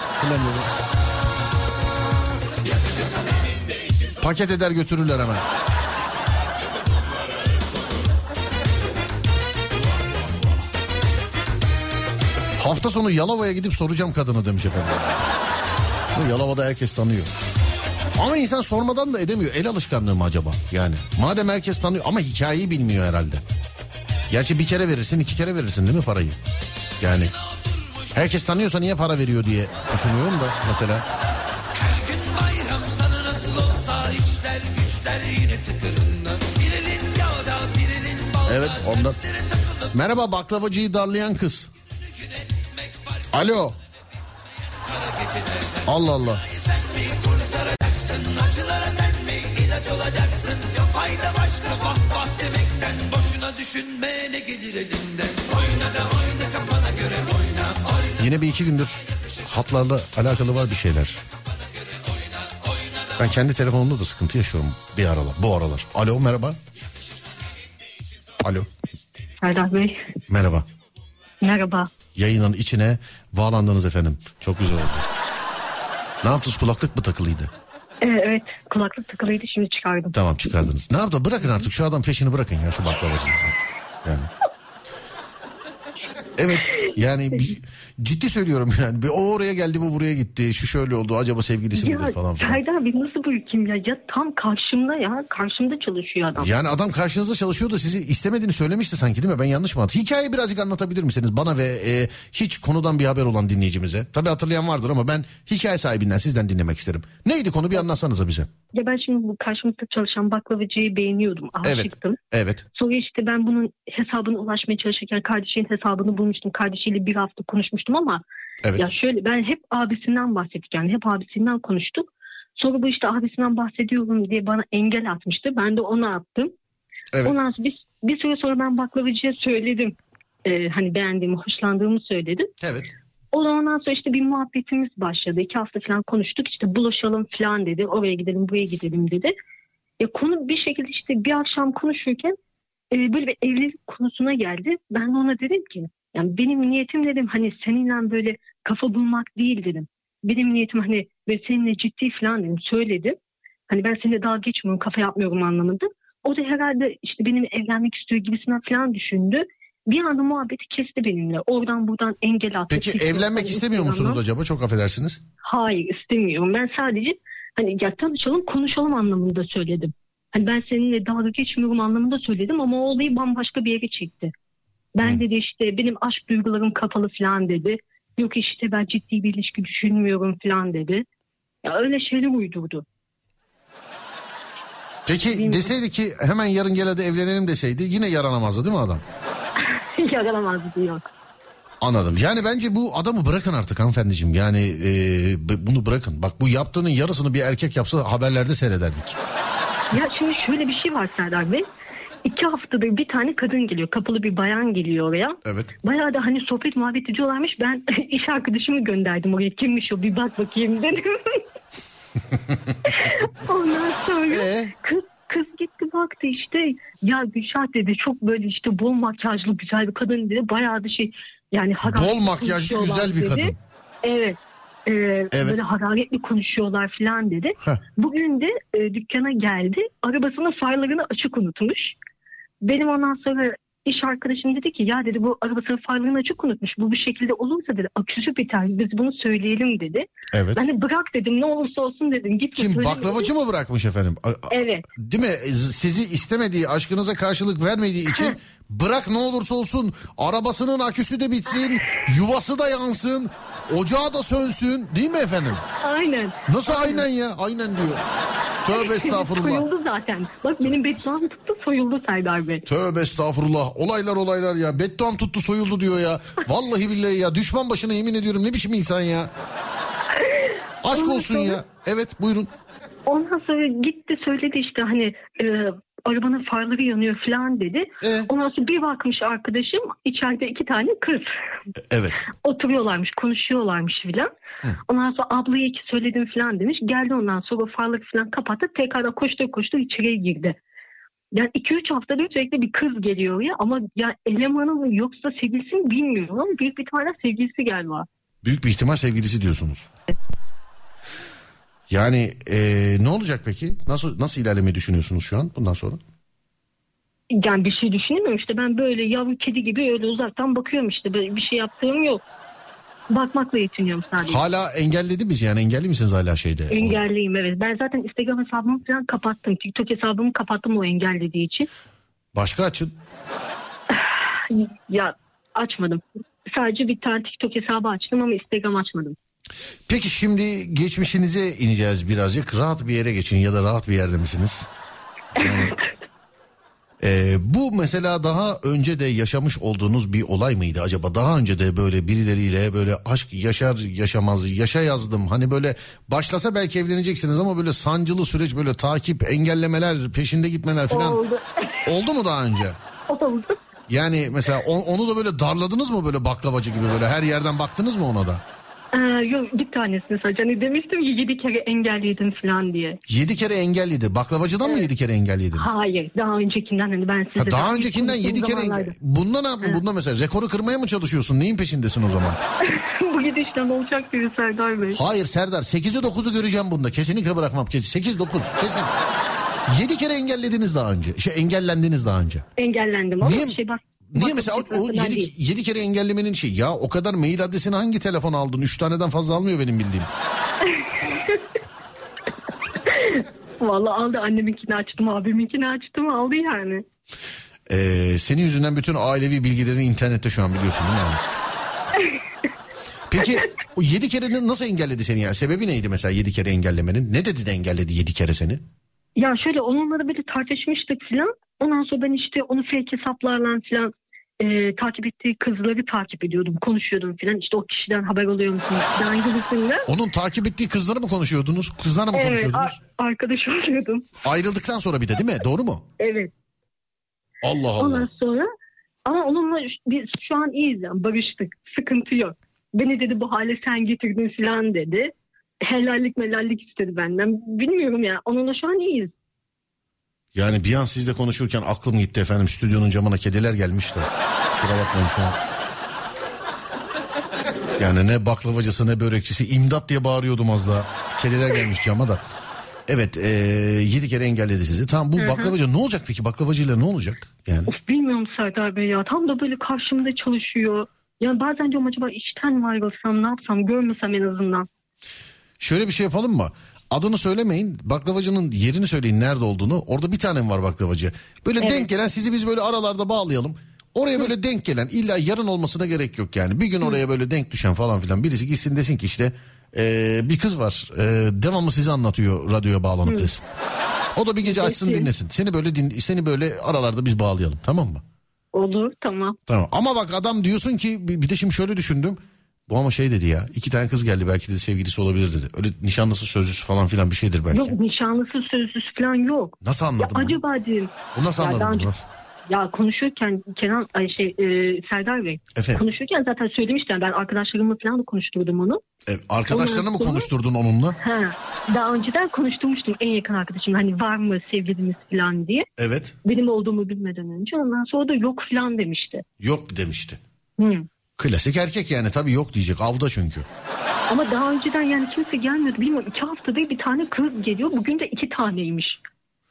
Paket eder götürürler hemen. Hafta sonu Yalova'ya gidip soracağım kadını demiş efendim. Bu Yalova'da herkes tanıyor. Ama insan sormadan da edemiyor. El alışkanlığı mı acaba? Yani madem herkes tanıyor ama hikayeyi bilmiyor herhalde. Gerçi bir kere verirsin iki kere verirsin değil mi parayı? Yani herkes tanıyorsa niye para veriyor diye düşünüyorum da mesela. Her gün bayram sana nasıl olsa işler güçler yine tıkırında Bir elin yağda bir elin balda Evet ondan. Merhaba baklavacıyı darlayan kız. Alo. Allah Allah. Yine bir iki gündür hatlarla alakalı var bir şeyler. Ben kendi telefonumda da sıkıntı yaşıyorum bir aralar, bu aralar. Alo merhaba. Alo Serdar Bey merhaba. merhaba. Yayının içine bağlandınız efendim. Çok güzel oldu. Ne yaptınız kulaklık mı takılıydı? Ee, evet kulaklık takılıydı şimdi çıkardım. Tamam çıkardınız. Ne yaptı? Bırakın artık şu adam peşini bırakın ya şu baklavacıyı. Yani. Evet yani bir- ciddi söylüyorum yani. Bir O oraya geldi bu buraya gitti. Şu şöyle oldu acaba sevgilisi Ya midir falan filan. Serdar Bey nasıl bırakayım ya? Ya tam karşımda ya. Karşımda çalışıyor adam. Yani adam karşınızda çalışıyor da sizi istemediğini söylemişti sanki değil mi? Ben yanlış mı hatırlıyorum? Hikayeyi birazcık anlatabilir misiniz bana ve e, hiç konudan bir haber olan dinleyicimize? Tabii hatırlayan vardır ama ben hikaye sahibinden sizden dinlemek isterim. Neydi konu bir anlatsanıza bize. Ya ben şimdi bu karşımızda çalışan baklavacıyı beğeniyordum. Evet. Aşıktım. Evet. Sonra işte ben bunun hesabına ulaşmaya çalışırken kardeşinin hesabını bulmuştum. Kardeşiyle bir hafta konuşmuştum ama Evet. ya şöyle ben hep abisinden bahsettik yani hep abisinden konuştuk. Sonra bu işte abisinden bahsediyorum diye bana engel atmıştı. Ben de ona attım. Evet. Ondan sonra bir, bir süre sonra ben baklavacıya söyledim. Ee, hani beğendiğimi, hoşlandığımı söyledim. Evet. O da ondan sonra işte bir muhabbetimiz başladı. İki hafta falan konuştuk. İşte buluşalım falan dedi. Oraya gidelim, buraya gidelim dedi. Ya konu bir şekilde işte bir akşam konuşurken e, böyle bir evlilik konusuna geldi. Ben de ona dedim ki yani benim niyetim dedim hani seninle böyle kafa bulmak değil dedim. Benim niyetim hani ve seninle ciddi falan dedim söyledim. Hani ben seninle dalga geçmiyorum kafa yapmıyorum anlamında. O da herhalde işte benimle evlenmek istiyor gibisinden falan düşündü. Bir anda muhabbeti kesti benimle. Oradan buradan engel attı. Peki TikTok'tan, evlenmek istemiyor musunuz Instagram'dan. acaba? Çok affedersiniz. Hayır istemiyorum. Ben sadece hani ya tanışalım konuşalım anlamında söyledim. Hani ben seninle dalga geçmiyorum anlamında söyledim ama o olayı bambaşka bir yere çekti. Ben Hı. dedi işte benim aşk duygularım kapalı falan dedi. Yok işte ben ciddi bir ilişki düşünmüyorum falan dedi. Ya öyle şeyler uydurdu. Peki Bilmiyorum. deseydi ki hemen yarın gel hadi evlenelim deseydi yine yaranamazdı değil mi adam? Yaralamaz diyor. Anladım. Yani bence bu adamı bırakın artık hanımefendiciğim. Yani e, bunu bırakın. Bak bu yaptığının yarısını bir erkek yapsa haberlerde seyrederdik. Ya şimdi şöyle bir şey var Serdar Bey. İki haftadır bir tane kadın geliyor. Kapalı bir bayan geliyor oraya. Evet. Bayağı da hani sohbet muhabbet ediyorlarmış. Ben iş arkadaşımı gönderdim oraya. Kimmiş o bir bak bakayım dedim. Ondan sonra Ee? kız, kız gitti baktı işte. Ya Gülşah dedi çok böyle işte bol makyajlı güzel bir kadın dedi. Bayağı da şey yani Bol makyajlı güzel bir dedi. kadın. Evet. Ee, Böyle hararetli konuşuyorlar falan dedi. Heh. Bugün de e, dükkana geldi. Arabasının farlarını açık unutmuş. Benim ondan sonra iş arkadaşım dedi ki ya dedi bu arabasının farlarını açık unutmuş. Bu bir şekilde olursa dedi aküsü biter biz bunu söyleyelim dedi. Evet. Ben de bırak dedim ne olursa olsun dedim. Gitme Kim baklavacı mı bırakmış efendim? A- Evet. Değil mi? Sizi istemediği, aşkınıza karşılık vermediği için bırak ne olursa olsun arabasının aküsü de bitsin, yuvası da yansın, ocağı da sönsün. Değil mi efendim? Aynen. Nasıl aynen ya? Aynen diyor. Tövbe estağfurullah. Soyuldu zaten. Bak benim bedduam tuttu soyuldu Serdar Bey. Tövbe estağfurullah. Olaylar olaylar ya. Bedduam tuttu soyuldu diyor ya. Vallahi billahi ya. Düşman başına yemin ediyorum. Ne biçim insan ya. Aşk Ondan olsun sonra- ya. Evet buyurun. Ondan sonra gitti söyledi işte hani e, arabanın farları yanıyor falan dedi. Ee? Ondan sonra bir bakmış arkadaşım içeride iki tane kız. Evet. Oturuyorlarmış konuşuyorlarmış filan. Ondan sonra ablaya iki söyledim falan demiş. Geldi ondan sonra farları falan kapattı. Tekrar koştu koştu içeriye girdi. Yani 2-3 haftadır sürekli bir kız geliyor ya ama ya elemanı mı yoksa sevgilisi mi bilmiyorum ama büyük bir tane sevgilisi galiba. Büyük bir ihtimal sevgilisi diyorsunuz. Yani eee, ne olacak peki? Nasıl nasıl ilerlemeyi düşünüyorsunuz şu an bundan sonra? Yani bir şey düşünemiyorum işte ben böyle yavru kedi gibi öyle uzaktan bakıyorum işte böyle bir şey yaptığım yok. Bakmakla yetiniyorum sadece. Hala engelledi mi yani engelli misiniz hala şeyde? Engelliyim evet. Ben zaten Instagram hesabımı falan kapattım. TikTok hesabımı kapattım o engellediği için. Başka açın. Ya açmadım. Sadece bir tane TikTok hesabı açtım ama Instagram açmadım. Peki şimdi geçmişinize ineceğiz birazcık. Rahat bir yere geçin ya da rahat bir yerde misiniz? Yani, Ee, bu mesela daha önce de yaşamış olduğunuz bir olay mıydı acaba? Daha önce de böyle birileriyle böyle aşk yaşar yaşamaz yaşa yazdım. Hani böyle başlasa belki evleneceksiniz ama böyle sancılı süreç böyle takip engellemeler peşinde gitmeler falan. Oldu. Oldu mu daha önce? Oldu. Yani mesela o- onu da böyle darladınız mı böyle baklavacı gibi böyle her yerden baktınız mı ona da? Ee, yok bir tanesini sadece. Hani demiştim ya yedi kere engelledim falan diye. Yedi kere engelliydi. Baklavacıdan mı yedi kere engelliydiniz? Hayır daha öncekinden hani ben size... Ha, daha öncekinden yedi kere zamanlarda. Bunda ne yaptın? Bunda mesela rekoru kırmaya mı çalışıyorsun? Neyin peşindesin o zaman? Bu gidişten olacak biri Serdar Bey. Hayır Serdar 8'i 9'u göreceğim bunda. Kesinlikle bırakmam. Kesin. 8 9 kesin. 7 kere engellediniz daha önce. Şey engellendiniz daha önce. Engellendim ama Niye? şey bak Niye mesela o, o çıkmasından yedi, değil. yedi kere engellemenin şey ya o kadar mail adresini hangi telefon aldın? Üç taneden fazla almıyor benim bildiğim. Vallahi aldı anneminkini açtım abiminkini açtım aldı yani. Ee, senin yüzünden bütün ailevi bilgilerini internette şu an biliyorsun değil mi? Peki o yedi kere de nasıl engelledi seni ya? Sebebi neydi mesela yedi kere engellemenin? Ne dedi de engelledi yedi kere seni? Ya şöyle onunla da böyle tartışmıştık falan. Ondan sonra ben işte onu fake hesaplarla falan e, takip ettiği kızları takip ediyordum. Konuşuyordum falan. İşte o kişiden haber alıyor musunuz falan gibisinden. Onun takip ettiği kızları mı konuşuyordunuz? Kızlarla mı Evet konuşuyordunuz? a- arkadaş oluyordum. Ayrıldıktan sonra bir de değil mi? Doğru mu? Evet. Allah Allah. Ondan sonra ama onunla biz şu an iyiyiz yani barıştık. Sıkıntı yok. Beni dedi bu hale sen getirdin falan dedi. Helallik melallik istedi benden. Bilmiyorum ya. Onunla şu an iyiyiz. Yani bir an sizle konuşurken aklım gitti efendim. Stüdyonun camına kediler gelmiş de. Kusura bakmayın şu an. Yani ne baklavacısı ne börekçisi imdat diye bağırıyordum az daha. Kediler gelmiş cama da. Evet ee, yedi kere engelledi sizi. Tamam bu baklavacı ne olacak peki? Baklavacıyla ne olacak? Yani Of bilmiyorum Serdar Bey ya. Tam da böyle karşımda çalışıyor. Ya bazen diyorum acaba işten mi ayrılsam ne yapsam görmesem en azından. şöyle bir şey yapalım mı? Adını söylemeyin. Baklavacının yerini söyleyin nerede olduğunu. Orada bir tane mi var baklavacı? Böyle Evet. denk gelen sizi biz böyle aralarda bağlayalım. Oraya böyle denk gelen illa yarın olmasına gerek yok yani. Bir gün oraya böyle denk düşen falan filan birisi gitsin desin ki işte eee, bir kız var eee, devamlı sizi anlatıyor radyoya bağlanıp desin. O da bir gece açsın dinlesin. Seni böyle din, seni böyle aralarda biz bağlayalım tamam mı? Olur tamam. Tamam ama bak adam diyorsun ki bir de şimdi şöyle düşündüm. Bu ama şey dedi ya iki tane kız geldi belki de sevgilisi olabilir dedi. Öyle nişanlısı sözlüsü falan filan bir şeydir belki. Yok nişanlısı sözlüsü falan yok. Nasıl Ya anladın bunu? acaba dedim. Bu nasıl Ya anladın bunu? önce-? Ya konuşurken Kenan ay şey e, Serdar Bey Efendim? konuşurken zaten söylemiştim ben arkadaşlarımla falan da konuşturdum onu. E, arkadaşlarını mı konuşturdun onunla? Ha, daha önceden konuşturmuştum en yakın arkadaşım hani var mı sevgiliniz falan diye. Evet. Benim olduğumu bilmeden önce ondan sonra da yok falan demişti. Yok demişti. Hı. Klasik erkek yani tabii yok diyecek avda çünkü. Ama daha önceden yani kimse gelmiyordu. Bilmiyorum iki haftada bir tane kız geliyor. Bugün de iki taneymiş.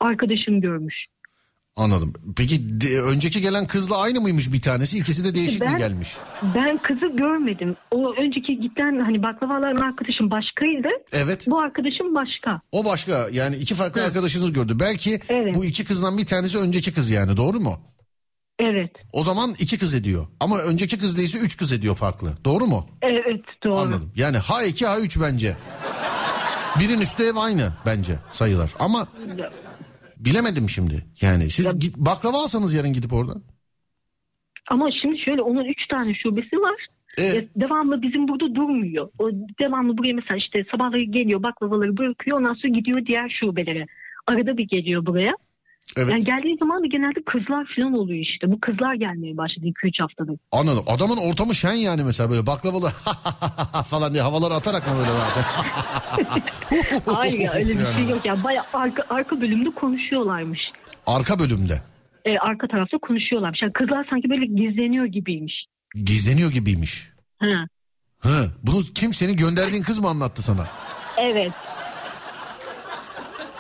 Arkadaşım görmüş. Anladım. Peki de- önceki gelen kızla aynı mıymış bir tanesi? İkisi de değişik mi Ben- gelmiş? Ben kızı görmedim. O önceki giden hani baklavaların arkadaşım başkaydı. Evet. Bu arkadaşım başka. O başka yani iki farklı arkadaşınız gördü. Belki Evet. bu iki kızdan bir tanesi önceki kız yani doğru mu? Evet. O zaman iki kız ediyor. Ama önceki kız değilse üç kız ediyor farklı. Doğru mu? Evet doğru. Anladım. Yani H2 H3 bence. Birin üstü ev aynı bence sayılar. Ama bilemedim şimdi. Yani siz git, baklava alsanız yarın gidip oradan. Ama şimdi şöyle onun üç tane şubesi var. E? Ya devamlı bizim burada durmuyor. O devamlı buraya mesela işte sabahları geliyor baklavaları bırakıyor ondan sonra gidiyor diğer şubelere. Arada bir geliyor buraya. Evet. Yani geldiği zaman da genelde kızlar falan oluyor işte. Bu kızlar gelmeye başladı 2-3 haftadır. Anladım. Adamın ortamı şen yani mesela böyle baklavalı falan diye havaları atarak mı böyle zaten? Hayır ya öyle bir Yani. şey yok ya. Baya arka, arka bölümde konuşuyorlarmış. Arka bölümde. Ee, arka tarafta konuşuyorlarmış. Yani kızlar sanki böyle gizleniyor gibiymiş. Gizleniyor gibiymiş. Ha. Hı. Bunu kim senin gönderdiğin kız mı anlattı sana? Evet.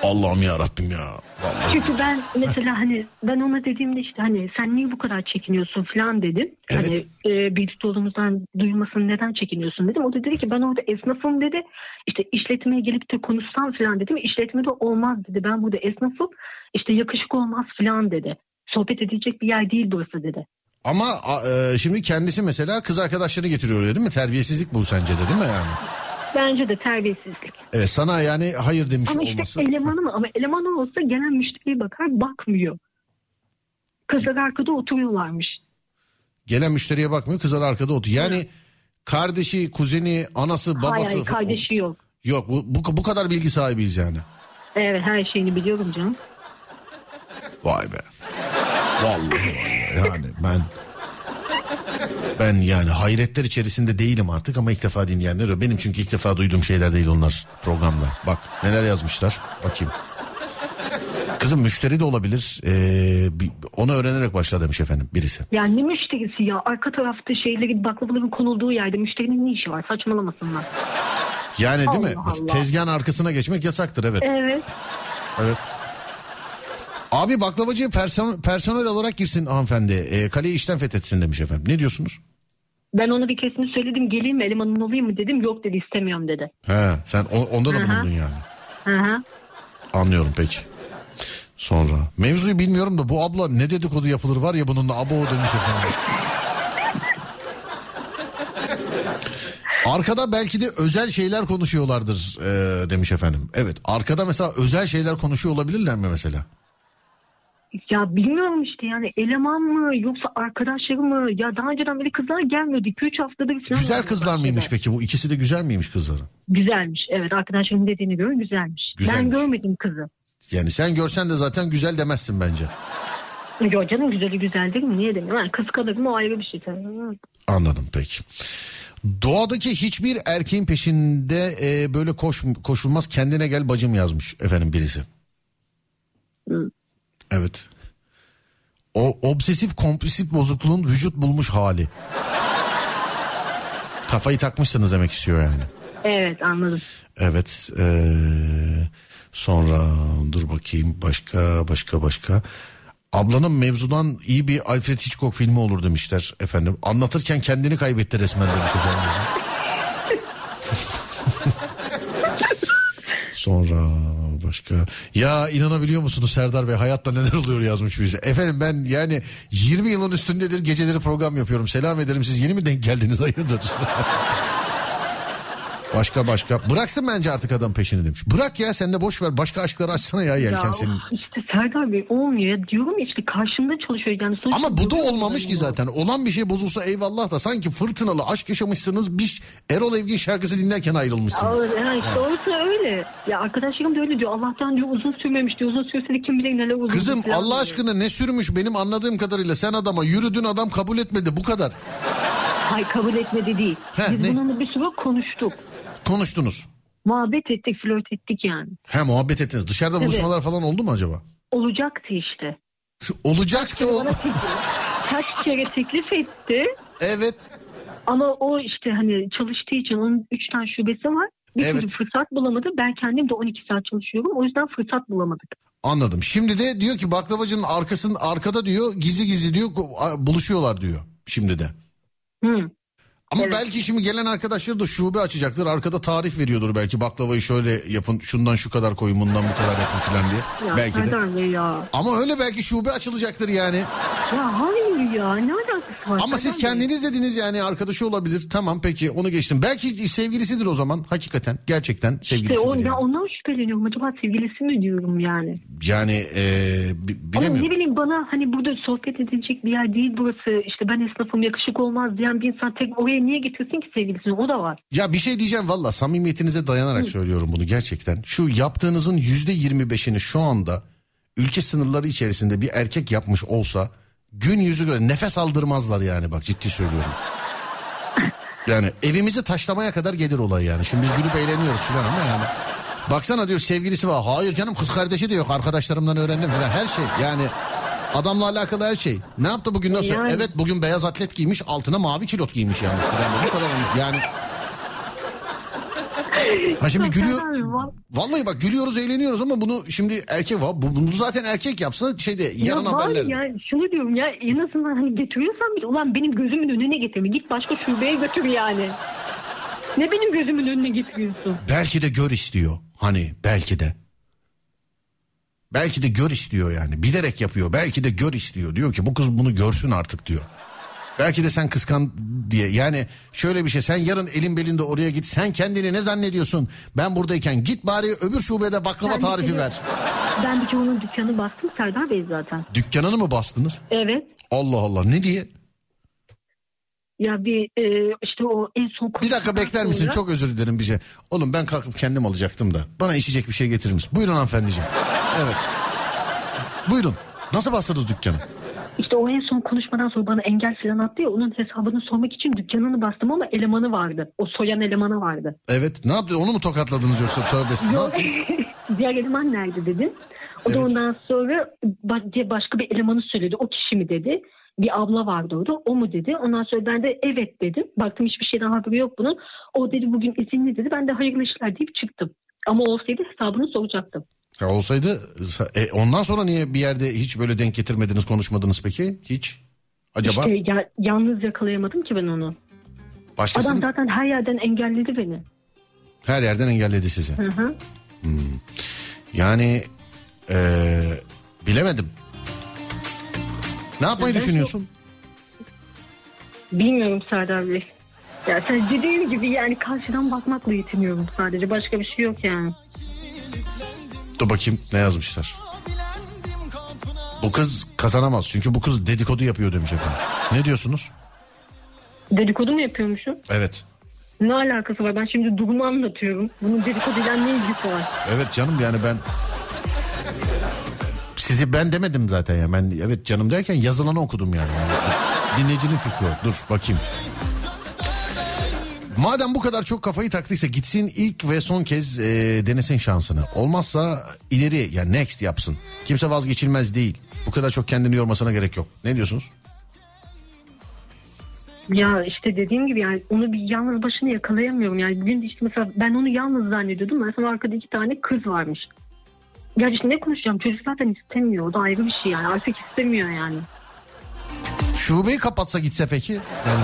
Allah'ım ya Rabbim ya. Vallahi. Çünkü ben mesela hani ben ona dediğimde işte hani sen niye bu kadar çekiniyorsun falan dedim. Evet. Hani e, birlikte olduğumuzdan duymasını neden çekiniyorsun dedim. O da dedi ki ben orada esnafım dedi. İşte işletmeye gelip de konuşsam falan dedim. İşletmede olmaz dedi. Ben burada esnafım. İşte yakışık olmaz falan dedi. Sohbet edecek bir yer değil burası dedi. Ama e, şimdi kendisi mesela kız arkadaşlarını getiriyor öyle değil mi? Terbiyesizlik bu sence de değil mi yani? Bence de terbiyesizlik. Evet sana yani hayır demiş Ama olması. işte elemanı mı? Ama elemanı olsa gelen müşteriye bakar bakmıyor. Kızlar arkada oturuyorlarmış. Gelen müşteriye bakmıyor kızlar arkada oturuyor. Yani kardeşi, kuzeni, anası, babası. Hayır kardeşi yok. Yok bu, bu, bu kadar bilgi sahibiyiz yani. Evet her şeyini biliyorum canım. Vay be. Vallahi yani ben ben yani hayretler içerisinde değilim artık ama ilk defa dinleyenler o. Benim çünkü ilk defa duyduğum şeyler değil onlar programda. Bak neler yazmışlar bakayım. Kızım müşteri de olabilir. Ee, onu öğrenerek başla demiş efendim birisi. Yani ne müşterisi ya? Arka tarafta şeyleri baklavaların konulduğu yerde müşterinin ne işi var? Saçmalamasınlar. Yani değil mi? Allah Mesela Allah. Tezgahın arkasına geçmek yasaktır evet. Evet. Evet. Abi baklavacı person- personel olarak girsin hanımefendi. E, kaleyi işten fethetsin demiş efendim. Ne diyorsunuz? Ben ona bir keresini söyledim geleyim mi elemanın olayım mı dedim. Yok dedi istemiyorum dedi. He, sen o- onda da bulundun yani. Hı. Anlıyorum peki. Sonra mevzuyu bilmiyorum da bu abla ne dedikodu yapılır var ya bununla abo demiş efendim. Arkada belki de özel şeyler konuşuyorlardır e, demiş efendim. Evet arkada mesela özel şeyler konuşuyor olabilirler mi mesela? Ya bilmiyorum işte yani eleman mı yoksa arkadaşları mı? Ya daha önceden böyle kızlar gelmiyordu. 2-3 haftadır falan. Güzel kızlar mıymış peki bu ikisi de güzel miymiş kızların? Güzelmiş evet arkadaşlarım dediğine göre güzelmiş. Ben Güzelmiş. görmedim kızı. Yani sen görsen de zaten güzel demezsin bence. Ya canım güzeli güzel değil mi? Niye demiyorum? Yani kıskanır mı o ayrı bir şey. tabii. Anladım peki. Doğadaki hiçbir erkeğin peşinde e, böyle koş, koşulmaz kendine gel bacım yazmış efendim birisi. Evet. O obsesif kompulsif bozukluğun vücut bulmuş hali. Kafayı takmışsınız demek istiyor yani. Evet anladım. Evet. eee, sonra dur bakayım başka başka başka. Ablanın mevzudan iyi bir Alfred Hitchcock filmi olur demişler efendim. Anlatırken kendini kaybetti resmen demiş efendim. Sonra başka. Ya inanabiliyor musunuz Serdar Bey hayatta neler oluyor yazmış bize. Efendim ben yani 20 yılın üstündedir geceleri program yapıyorum. Selam ederim siz yeni mi denk geldiniz hayırdır? Başka başka. Bıraksın bence artık adam peşini demiş. Bırak ya sen de boş ver. Başka aşkları açsana ya yelken ya senin. işte Serdar Bey olmuyor ya. Diyorum ya işte karşımda çalışıyor. Yani sonuçta Ama bu da olmamış ki zaten. Olan bir şey bozulsa eyvallah da sanki fırtınalı aşk yaşamışsınız. Bir Erol Evgin şarkısı dinlerken ayrılmışsınız. Aa, evet, işte orası öyle. Ya arkadaşlarım da öyle diyor. Allah'tan diyor uzun sürmemiş diyor. Uzun sürse de kim bilir neler olur. Kızım Allah diyor. aşkına ne sürmüş benim anladığım kadarıyla sen adama yürüdün adam kabul etmedi bu kadar. Hayır kabul etmedi değil. He, Biz ne? bununla bir süre konuştuk. Konuştunuz. Muhabbet ettik, flört ettik yani. He muhabbet ettiniz. Dışarıda Evet. buluşmalar falan oldu mu acaba? Olacaktı işte. Olacaktı o. Kaç kere teklif etti. Evet. Ama o işte hani çalıştığı için onun 3 tane şubesi var. Bir Evet. türlü fırsat bulamadı. Ben kendim de 12 saat çalışıyorum. O yüzden fırsat bulamadık. Anladım. Şimdi de diyor ki baklavacının arkasının arkada diyor gizli gizli diyor buluşuyorlar diyor şimdi de. Hı. Ama Evet. belki şimdi gelen arkadaşları da şube açacaktır. Arkada tarif veriyordur belki baklavayı şöyle yapın şundan şu kadar koyun bundan bu kadar yapın falan diye. Ya belki de. Ya. Ama öyle belki şube açılacaktır yani. Ya hayır ya ne alakası var? Ama siz kendiniz dediniz yani arkadaşı olabilir. Tamam peki onu geçtim. Belki sevgilisidir o zaman hakikaten. Gerçekten İşte sevgilisidir. o, yani. ben ondan şüpheleniyorum. Acaba sevgilisi mi diyorum yani. Yani eee, bi- Ama bilemiyorum. ne bileyim bana hani burada sohbet edilecek bir yer değil burası. İşte ben esnafım yakışık olmaz diyen bir insan tek oraya niye getirsin ki sevgilisini? O da var. Ya bir şey diyeceğim valla samimiyetinize dayanarak söylüyorum bunu gerçekten. Şu yaptığınızın yüzde yirmi beşini şu anda ülke sınırları içerisinde bir erkek yapmış olsa gün yüzü göre nefes aldırmazlar yani bak ciddi söylüyorum. Yani evimizi taşlamaya kadar gelir olay yani. Şimdi biz gülüp eğleniyoruz falan ama yani. Baksana diyor sevgilisi var. Hayır canım kız kardeşi de yok arkadaşlarımdan öğrendim falan her şey. Yani adamla alakalı her şey. Ne yaptı bugün nasıl? Yani- Evet bugün beyaz atlet giymiş altına mavi kilot giymiş yalnız. Yani bu kadar yani. Ha şimdi gülüyor. Vallahi bak gülüyoruz eğleniyoruz ama bunu şimdi erkek var. Bu- Bunu zaten erkek yapsa şeyde yarın ya var haberlerde. ya şunu diyorum ya en azından hani getiriyorsan bile ulan benim gözümün önüne getirme. Git başka şubeye götür yani. Ne benim gözümün önüne getiriyorsun? Belki de gör istiyor. Hani belki de. Belki de gör istiyor yani. Bilerek yapıyor. Belki de gör istiyor. Diyor ki bu kız bunu görsün artık diyor. Belki de sen kıskan diye. Yani şöyle bir şey sen yarın elin belinde oraya git. Sen kendini ne zannediyorsun? Ben buradayken git bari öbür şubede baklava Ben bir tarifi kere- ver. Ben bir onun dükkanı bastım Serdar Bey zaten. Dükkanını mı bastınız? Evet. Allah Allah ne diye? Ya bir e, işte o en son Bir dakika bekler misin? sonra- Çok özür dilerim bize. Oğlum ben kalkıp kendim alacaktım da. Bana içecek bir şey getirir misin? Buyurun hanımefendiciğim. Evet. Buyurun. Nasıl bastınız dükkanı? İşte o en son konuşmadan sonra bana engel falan attı ya onun hesabını sormak için dükkanını bastım ama elemanı vardı. O soyan elemanı vardı. Evet. Ne yaptı? Onu mu tokatladınız yoksa tövbe estağfurullah? Ne Yok. Diğer eleman nerede dedim. O da Evet. ondan sonra başka bir elemanı söyledi. O kişi mi dedi. Bir abla vardı orada. O mu dedi. Ondan sonra ben de evet dedim. Baktım hiçbir şeyden haberi yok bunun. O dedi bugün izinli dedi. Ben de hayırlı işler deyip çıktım. Ama olsaydı hesabını soracaktım. Ya olsaydı e, ondan sonra niye bir yerde hiç böyle denk getirmediniz konuşmadınız peki? Hiç? Acaba İşte ya, yalnız yakalayamadım ki ben onu. başkası Adam zaten her yerden engelledi beni. her yerden engelledi sizi. Hı hı. Yani e, bilemedim. Ne yapmayı Evet, düşünüyorsun? Bilmiyorum Serdar Bey. Ya sen dediğim gibi yani karşıdan bakmakla yetiniyorum sadece. Başka bir şey yok yani. Dur bakayım ne yazmışlar. Bu kız kazanamaz çünkü bu kız dedikodu yapıyor demiş efendim. Ne diyorsunuz? Dedikodu mu yapıyormuşum? Evet. Ne alakası var? Ben şimdi durumu anlatıyorum. Bunun dedikoduyla ne ilgisi var? Evet canım yani ben sizi ben demedim zaten ya. Ben evet canım derken yazılanı okudum yani. Dinleyicinin fikri. Dur bakayım. Madem bu kadar çok kafayı taktıysa gitsin ilk ve son kez e, denesin şansını. Olmazsa ileri yani next yapsın. Kimse vazgeçilmez değil. Bu kadar çok kendini yormasına gerek yok. Ne diyorsunuz? Ya işte dediğim gibi yani onu bir yalnız başına yakalayamıyorum. Yani bugün işte mesela ben onu yalnız zannediyordum. Mesela arkada iki tane kız varmış. Ya işte ne konuşacağım? Çocuk zaten istemiyor. O da ayrı bir şey yani. Artık istemiyor yani. Şubeyi kapatsa gitse peki? Yani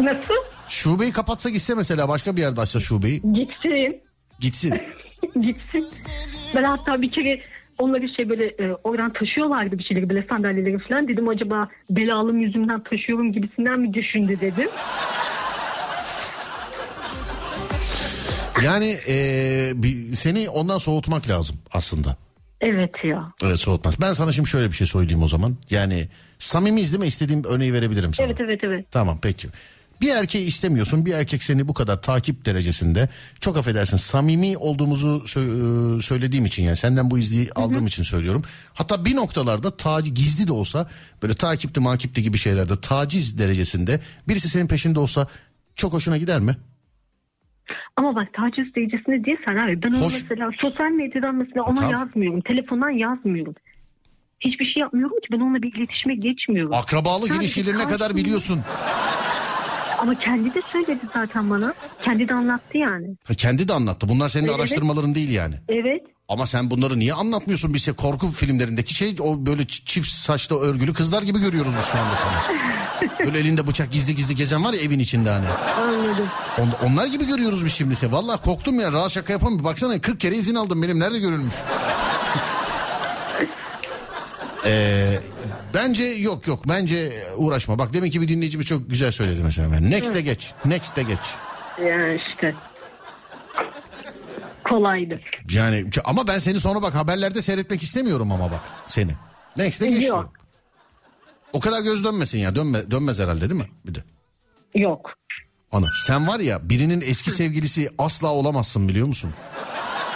Nasıl? şubeyi kapatsa gitse mesela başka bir yerde açsa şubeyi Gitsin. gitsin. Gitsin. Ben hatta bir kere onları şey böyle e, oradan taşıyorlardı bir şeyleri böyle sandalyeleri falan. Dedim acaba belalım yüzümden taşıyorum gibisinden mi düşündü dedim. Yani e, bir, seni ondan soğutmak lazım aslında. Evet ya. Evet soğutmaz. Ben sana şimdi şöyle bir şey söyleyeyim o zaman. Yani samimiyiz değil mi? İstediğim örneği verebilirim sana. Evet evet evet. Tamam peki. Bir erkeği istemiyorsun. Bir erkek seni bu kadar takip derecesinde çok affedersin samimi olduğumuzu sö- e, söylediğim için yani senden bu izleyi aldığım için söylüyorum. Hatta bir noktalarda taciz gizli de olsa böyle takipli makipli gibi şeylerde taciz derecesinde birisi senin peşinde olsa çok hoşuna gider mi? Ama bak taciz derecesinde değil sen abi. Ben onu Hoş- mesela sosyal medyadan mesela ona tamam. yazmıyorum. Telefondan yazmıyorum. Hiçbir şey yapmıyorum ki ben onunla bir iletişime geçmiyorum. Akrabalık Sadece ilişkilerine kadar karşımda- biliyorsun. Ama kendi de söyledi zaten bana. Kendi de anlattı yani. Ha, kendi de anlattı. Bunlar senin Evet. araştırmaların değil yani. Evet. Ama sen bunları niye anlatmıyorsun bize korku filmlerindeki şey o böyle çift saçlı örgülü kızlar gibi görüyoruz biz şu anda sana. böyle elinde bıçak gizli gizli gezen var ya evin içinde hani. Anladım. On- onlar gibi görüyoruz biz şimdi seni. Vallahi korktum ya rahat şaka yapamam. Baksana 40 kere izin aldım benim nerede görülmüş. Ee, bence yok yok bence uğraşma. Bak demin ki bir dinleyicimiz çok güzel söyledi mesela. Next'e geç. Next'e geç. Yani işte. Kolaydı. Yani ama ben seni sonra bak haberlerde seyretmek istemiyorum ama bak seni. Next'e geç Yok. diyorum. O kadar göz dönmesin ya. Dönme, dönmez herhalde değil mi? Bir de. Yok. Ana sen var ya birinin eski sevgilisi asla olamazsın biliyor musun?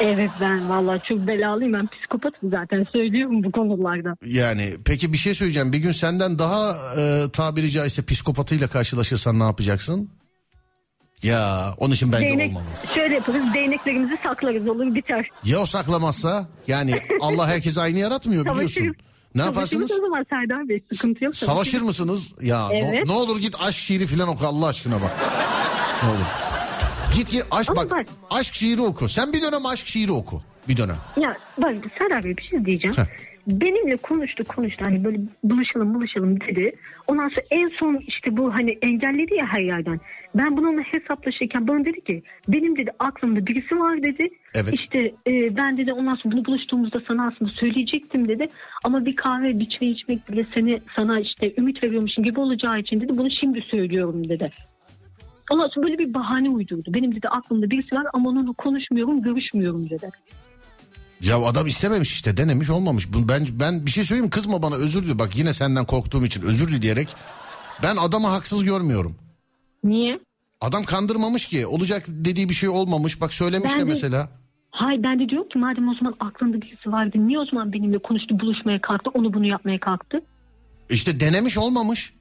Evet ben vallahi çok belalıyım. Ben psikopatım zaten söylüyorum bu konularda. Yani peki bir şey söyleyeceğim. Bir gün senden daha e, tabiri caizse psikopatıyla karşılaşırsan ne yapacaksın? Ya onun için bence Değnek, olmamız. şöyle yaparız değneklerimizi saklarız olur biter. Ya o saklamazsa? Yani Allah herkese aynı yaratmıyor biliyorsun. Savaşırız. Ne Savaşırız yaparsınız? o zaman Serdar Bey sıkıntı yok. Savaşır mısınız? Ya Evet. ne, olur git aşk şiiri falan oku Allah aşkına bak. Ne olur. Git git aşk Ama bak, bak- aşk şiiri oku. Sen bir dönem aşk şiiri oku. Bir dönem. Ya bak Serdar Bey bir şey diyeceğim. Heh. Benimle konuştu konuştu hani böyle buluşalım buluşalım dedi. Ondan sonra en son işte bu hani engelledi ya her yerden. Ben bununla hesaplaşırken bana dedi ki benim dedi aklımda birisi var dedi. Evet. İşte e, ben dedi ondan sonra bunu buluştuğumuzda sana aslında söyleyecektim dedi. Ama bir kahve bir çay içmek bile seni sana işte ümit veriyormuşum gibi olacağı için dedi bunu şimdi söylüyorum dedi. Ondan sonra böyle bir bahane uydurdu. Benim dedi aklımda birisi var ama onunla konuşmuyorum görüşmüyorum dedi. Ya adam istememiş işte denemiş olmamış. Ben ben bir şey söyleyeyim kızma bana özür dile. Bak yine senden korktuğum için özür dileyerek ben adamı haksız görmüyorum. Niye? Adam kandırmamış ki. Olacak dediği bir şey olmamış. Bak söylemiş de Ben de- mesela. Hayır ben de diyorum ki madem o zaman aklında birisi vardı niye o zaman benimle konuştu buluşmaya kalktı onu bunu yapmaya kalktı? İşte denemiş olmamış.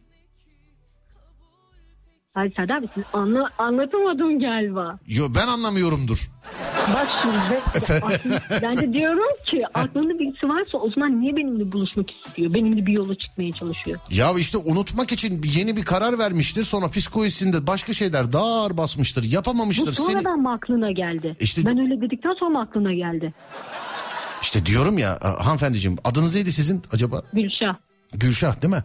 Hayır Serdar siz anla, anlatamadın galiba. Yo ben anlamıyorumdur. Bak şimdi ben, ben de diyorum ki aklında birisi varsa o zaman niye benimle buluşmak istiyor? Benimle bir yola çıkmaya çalışıyor. Ya işte unutmak için yeni bir karar vermiştir. Sonra psikolojisinde başka şeyler daha ağır basmıştır. Bu Yapamamıştır. Seni... sonradan mı aklına geldi? İşte- Ben öyle dedikten sonra mı aklına geldi? İşte diyorum ya hanımefendiciğim adınız neydi sizin acaba? Gülşah. Gülşah değil mi?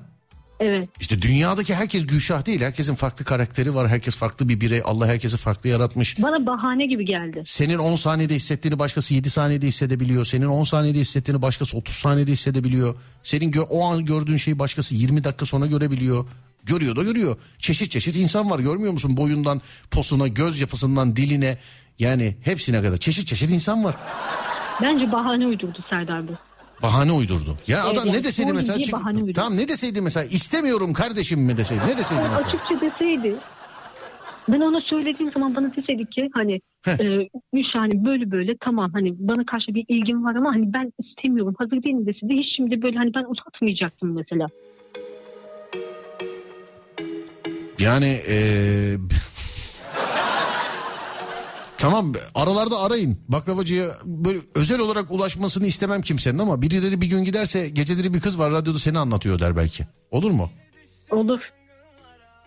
Evet. İşte dünyadaki herkes Gülşah değil. Herkesin farklı karakteri var. Herkes farklı bir birey. Allah herkesi farklı yaratmış. Bana bahane gibi geldi. Senin 10 saniyede hissettiğini başkası 7 saniyede hissedebiliyor. Senin 10 saniyede hissettiğini başkası 30 saniyede hissedebiliyor. Senin gö- o an gördüğün şeyi başkası 20 dakika sonra görebiliyor. Görüyor da görüyor. Çeşit çeşit insan var görmüyor musun? Boyundan, posuna, göz yapısından, diline yani hepsine kadar çeşit çeşit insan var. Bence bahane uydurdu Serdar Bey. Bahane uydurdu. Ya Evet, adam yani ne deseydi mesela? çık- tamam ne deseydi mesela? istemiyorum kardeşim mi deseydi? Ne deseydi Yani mesela? açıkça deseydi. Ben ona söylediğim zaman bana deseydi ki hani Heh. e, Gülşah hani böyle böyle tamam hani bana karşı bir ilgim var ama hani ben istemiyorum hazır değilim deseydi hiç şimdi böyle hani ben uzatmayacaktım mesela. Yani eee, tamam aralarda arayın. Baklavacıya böyle özel olarak ulaşmasını istemem kimsenin ama birileri bir gün giderse geceleri bir kız var radyoda seni anlatıyor der belki. Olur mu? Olur.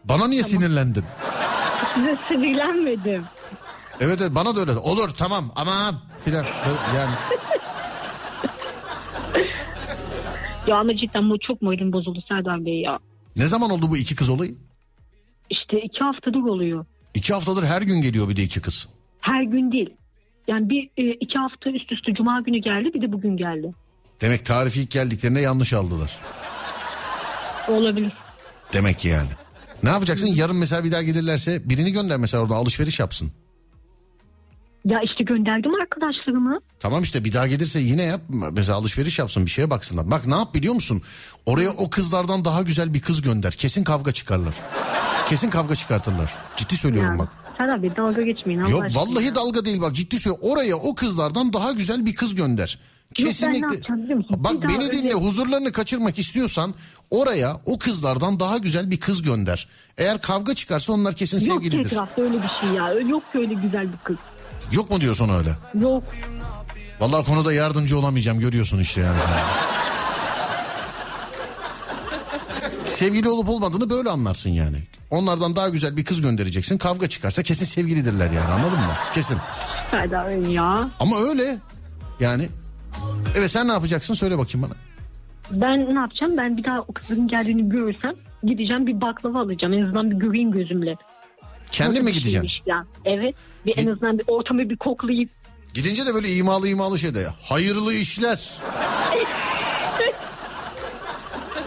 Bana niye sinirlendin? Size sinirlenmedim. Evet evet bana da öyle. Olur tamam aman filan. Yani Ya ama cidden bu çok moralim bozuldu Serdar Bey ya. ne zaman oldu bu iki kız olayı? İşte iki haftadır oluyor. İki haftadır her gün geliyor bir de iki kız. Her gün değil. Yani bir e, iki hafta üst üste cuma günü geldi bir de bugün geldi. Demek tarifi ilk geldiklerinde yanlış aldılar. Olabilir. Demek ki yani. Ne yapacaksın? Yarın mesela bir daha gelirlerse birini gönder mesela orada alışveriş yapsın. Ya işte gönderdim arkadaşlarımı. Tamam işte bir daha gelirse yine yap. Mesela alışveriş yapsın bir şeye baksınlar. Bak ne yap biliyor musun? Oraya o kızlardan daha güzel bir kız gönder. Kesin kavga çıkarlar. Kesin kavga çıkartırlar. Ciddi söylüyorum Ya, bak. Serdar Bey dalga geçmeyin. Allah Yok aşkına vallahi dalga değil bak ciddi söylüyorum. Oraya o kızlardan daha güzel bir kız gönder. Kesinlikle. Bak Bir beni dinle öyle- huzurlarını kaçırmak istiyorsan oraya o kızlardan daha güzel bir kız gönder. Eğer kavga çıkarsa onlar kesin Yok sevgilidir. etrafta öyle bir şey ya. Yok öyle güzel bir kız. Yok mu diyorsun öyle? Yok. Vallahi konuda yardımcı olamayacağım görüyorsun işte yani. Sevgili olup olmadığını böyle anlarsın yani. Onlardan daha güzel bir kız göndereceksin. Kavga çıkarsa kesin sevgilidirler yani anladın mı? Kesin. Bey ya. Ama öyle. Yani. Evet sen ne yapacaksın söyle bakayım bana. Ben ne yapacağım? Ben bir daha o kızın geldiğini görürsem gideceğim bir baklava alacağım. En azından bir göreyim gözümle. Kendin Nasıl mi gideceksin? Ya. Evet. Bir en azından bir ortamı bir koklayıp Gidince de böyle imalı imalı şeyde hayırlı işler.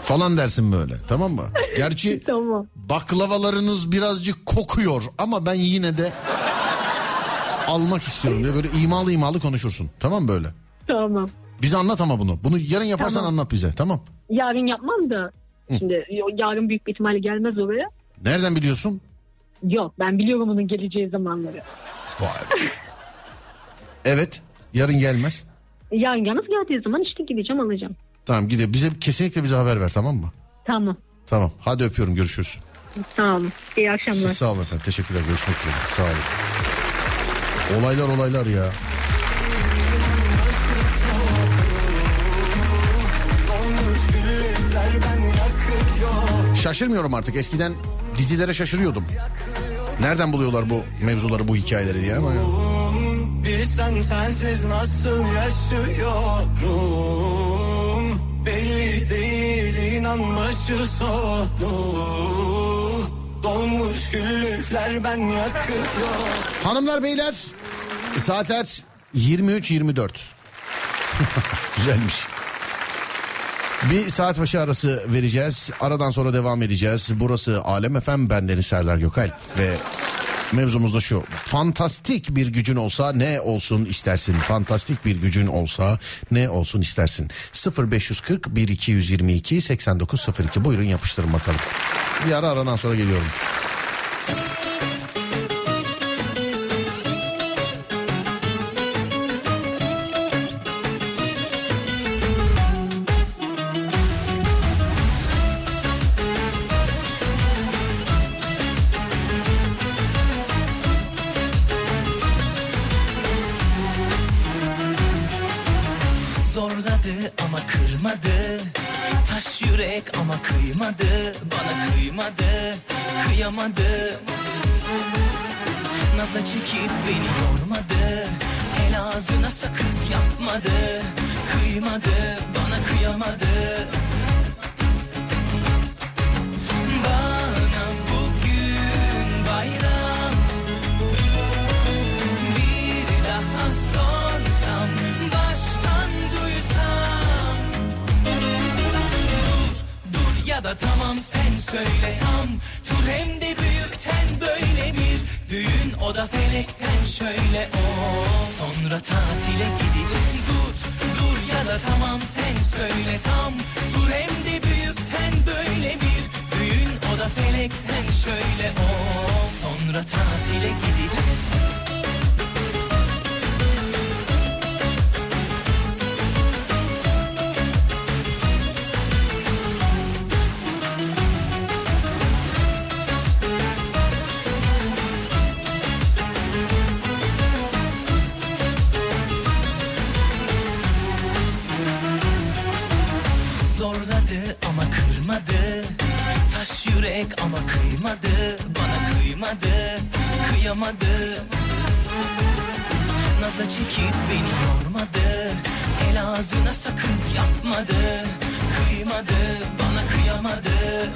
falan dersin böyle tamam mı? Gerçi tamam. baklavalarınız birazcık kokuyor ama ben yine de almak istiyorum diye böyle imalı imalı konuşursun. Tamam mı böyle? Tamam. Bize anlat ama bunu. Bunu yarın yaparsan Tamam. anlat bize tamam. Yarın yapmam da şimdi yarın büyük bir ihtimalle gelmez oraya. Nereden biliyorsun? Yok ben biliyorum onun geleceği zamanları. Vay. evet yarın gelmez. Yarın yalnız geldiği zaman işte gideceğim alacağım. Tamam gidelim. Bize kesinlikle bize haber ver tamam mı? Tamam. Tamam. Hadi öpüyorum görüşürüz. Tamam. İyi akşamlar. Siz sağ olun efendim. Teşekkürler. Görüşmek üzere. Sağ olun. Olaylar olaylar ya. Şaşırmıyorum artık. Eskiden dizilere şaşırıyordum. Nereden buluyorlar bu mevzuları, bu hikayeleri diye ama ya. Bilsen sensiz nasıl yaşıyorum Belli değil inan başı sonu Dolmuş güllükler ben yakıyorum Hanımlar beyler saatler 23.24. Güzelmiş. Bir saat başı arası vereceğiz. Aradan sonra devam edeceğiz. Burası Alem Efem bendeniz Serdar Gökalp ve mevzumuz da şu. Fantastik bir gücün olsa ne olsun istersin? Fantastik bir gücün olsa ne olsun istersin? 0540 1222 8902 buyurun yapıştırın bakalım. Bir ara aradan sonra geliyorum. Naza çekip beni yormadı. El ağzına sakız yapmadı. Kıymadı bana kıyamadı. Bana bugün bayram. Bir daha sorsam baştan duysam. Dur dur ya da tamam sen söyle tam. Tur hem düğün o da felekten şöyle o. Sonra tatile gideceğiz. Dur dur ya da tamam sen söyle tam. Tur hem de büyükten böyle bir. Düğün o da felekten şöyle o. Sonra tatile gideceğiz yürek ama kıymadı Bana kıymadı Kıyamadı. Naza çekip beni yormadı El ağzına sakız yapmadı Kıymadı bana kıyamadı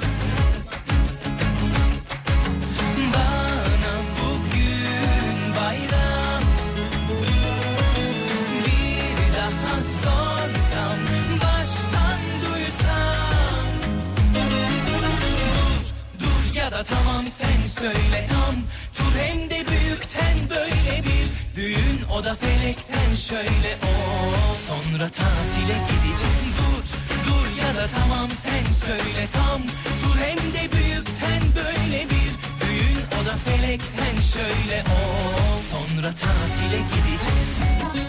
sen söyle tam Tur hem de büyükten böyle bir. Düğün o da felekten şöyle o. Sonra tatile gideceğiz Dur dur ya da tamam. Sen söyle tam Tur hem de büyükten böyle bir. Düğün o da felekten şöyle o. Sonra tatile gideceğiz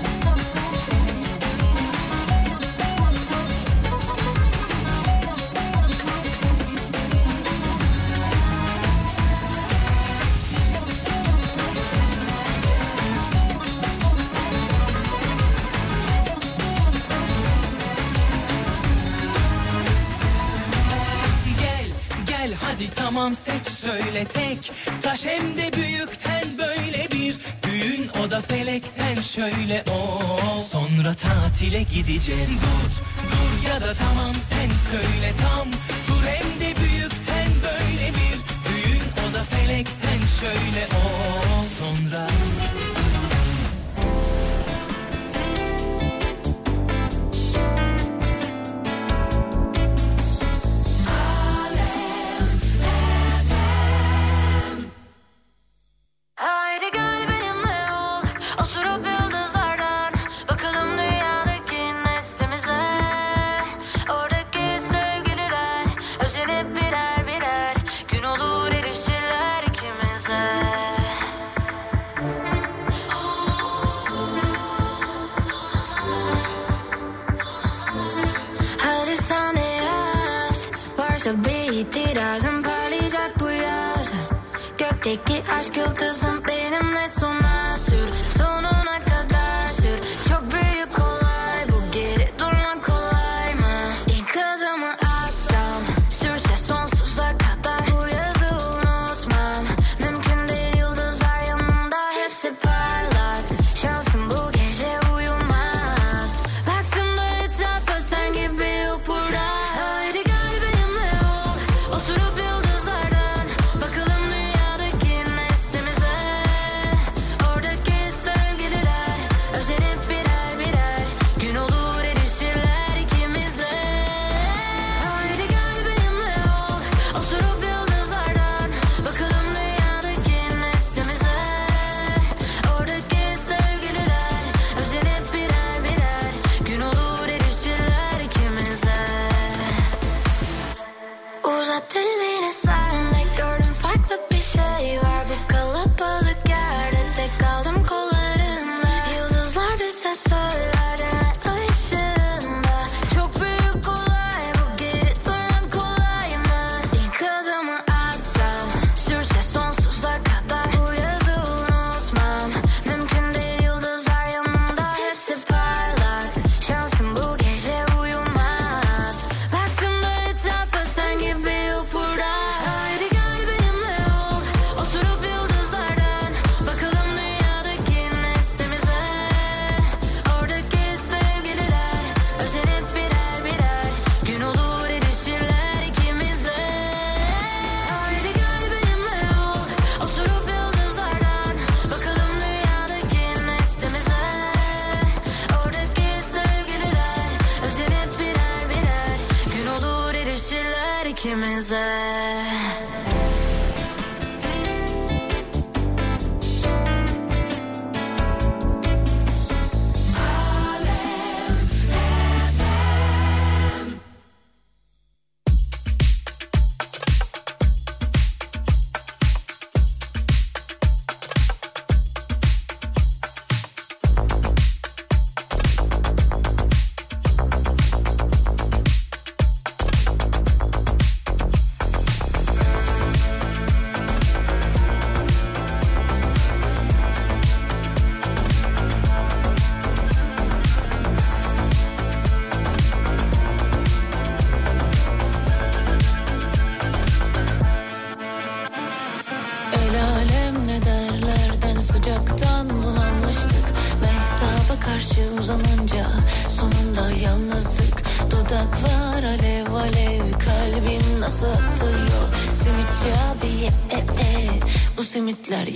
hadi tamam seç söyle tek. Taş hem de büyükten böyle bir. Düğün o da felekten şöyle o. Sonra tatile gideceğiz. Dur dur ya da tamam sen söyle tam. Tur hem de büyükten böyle bir. Düğün o da felekten şöyle o. Sonra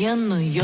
simitler yanıyor El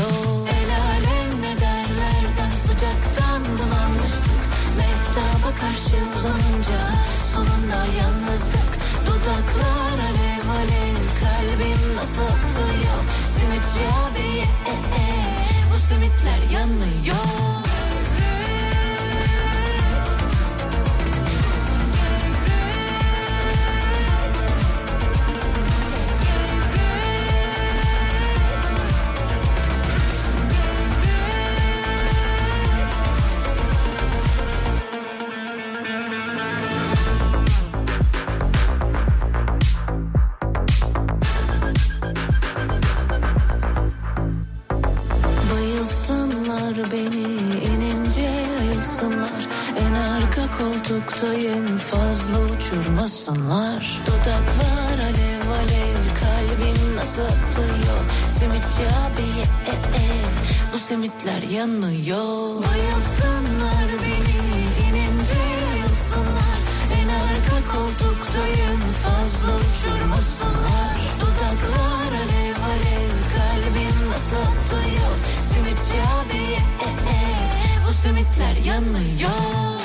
yanıyor. Bayılsınlar beni inince ayılsınlar En arka koltuktayım fazla uçurmasınlar. Dudaklar alev alev kalbim nasıl atıyor Simitçi abi e, e, bu simitler yanıyor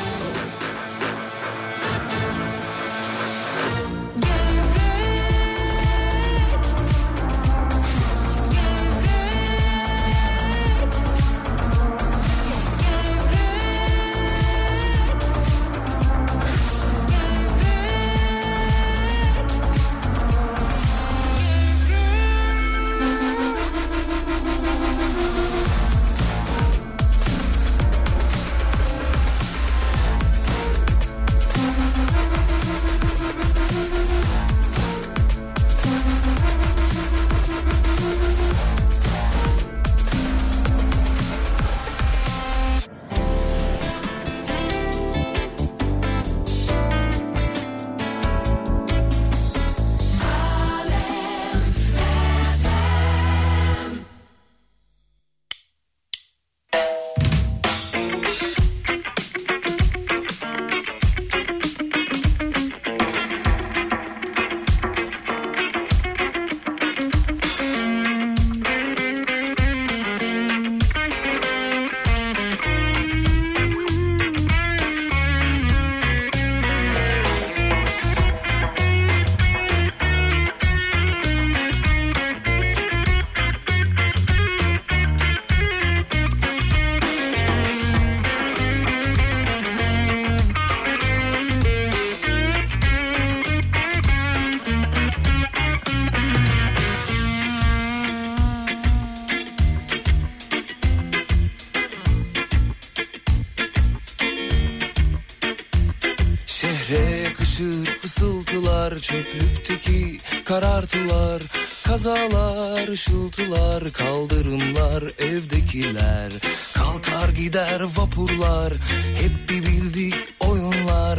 fısıltılar Çöplükteki karartılar Kazalar, ışıltılar Kaldırımlar, evdekiler. Kalkar gider vapurlar Hep bir bildik oyunlar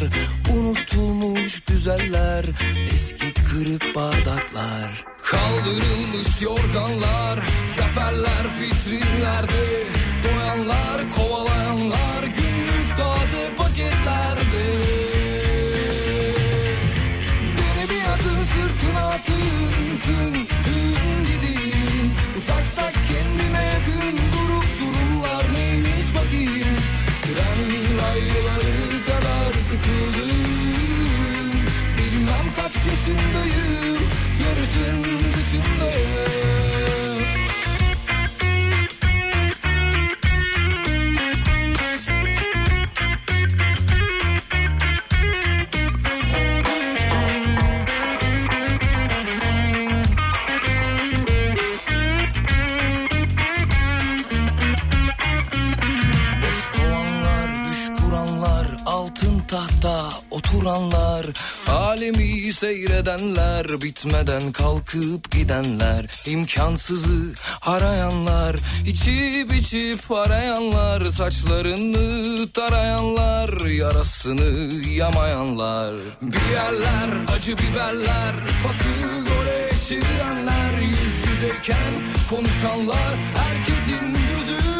Unutulmuş güzeller Eski kırık bardaklar. Kaldırılmış yorganlar Zaferler vitrinlerde Doyanlar, kovalayanlar Günlük taze paketlerde you know seyredenler Bitmeden kalkıp gidenler imkansızı arayanlar içip içip arayanlar Saçlarını tarayanlar Yarasını yamayanlar. Bir yerler acı biberler Pası gole çevirenler Yüz yüzeyken konuşanlar Herkesin gözü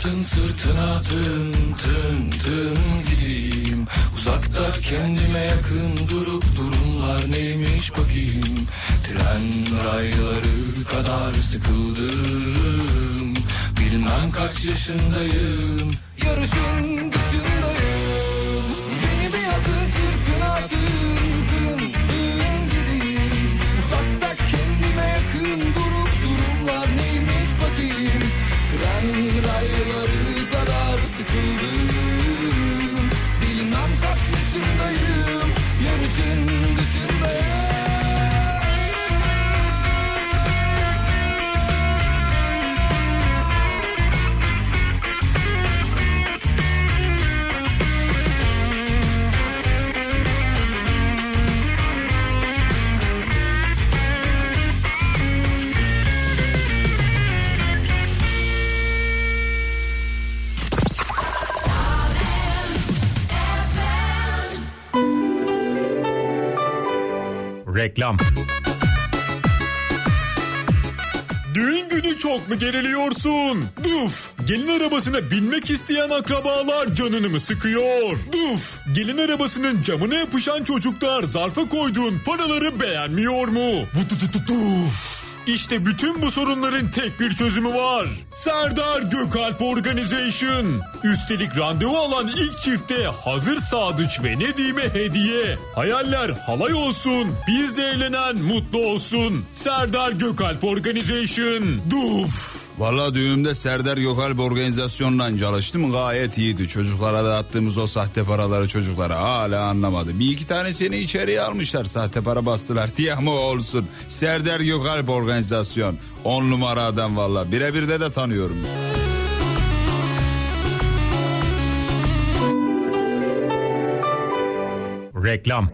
atın sırtına tın tın tın gideyim. Uzakta kendime yakın durup durumlar neymiş bakayım. Tren rayları kadar sıkıldım. Bilmem kaç yaşındayım. Yarışın dışındayım. Beni bir atın sırtına tın tın tın Reklam. Düğün günü çok mu geriliyorsun? Duf! Gelin arabasına binmek isteyen akrabalar canını mı sıkıyor? Duf! Gelin arabasının camına yapışan çocuklar zarfa koyduğun paraları beğenmiyor mu? Vutututuf! İşte bütün bu sorunların tek bir çözümü var. Serdar Gökalp Organization. Üstelik randevu alan ilk çifte hazır sadıç ve Nedim'e hediye. Hayaller halay olsun. Biz de eğlenen mutlu olsun. Serdar Gökalp Organization. Duf. Valla düğünümde Serdar Gökalp organizasyonla çalıştım gayet iyiydi. Çocuklara dağıttığımız o sahte paraları çocuklara hala anlamadı. Bir iki tane seni içeriye almışlar sahte para bastılar diye ama olsun. Serdar Gökalp organizasyon. On numara adam valla birebir de de tanıyorum. Reklam.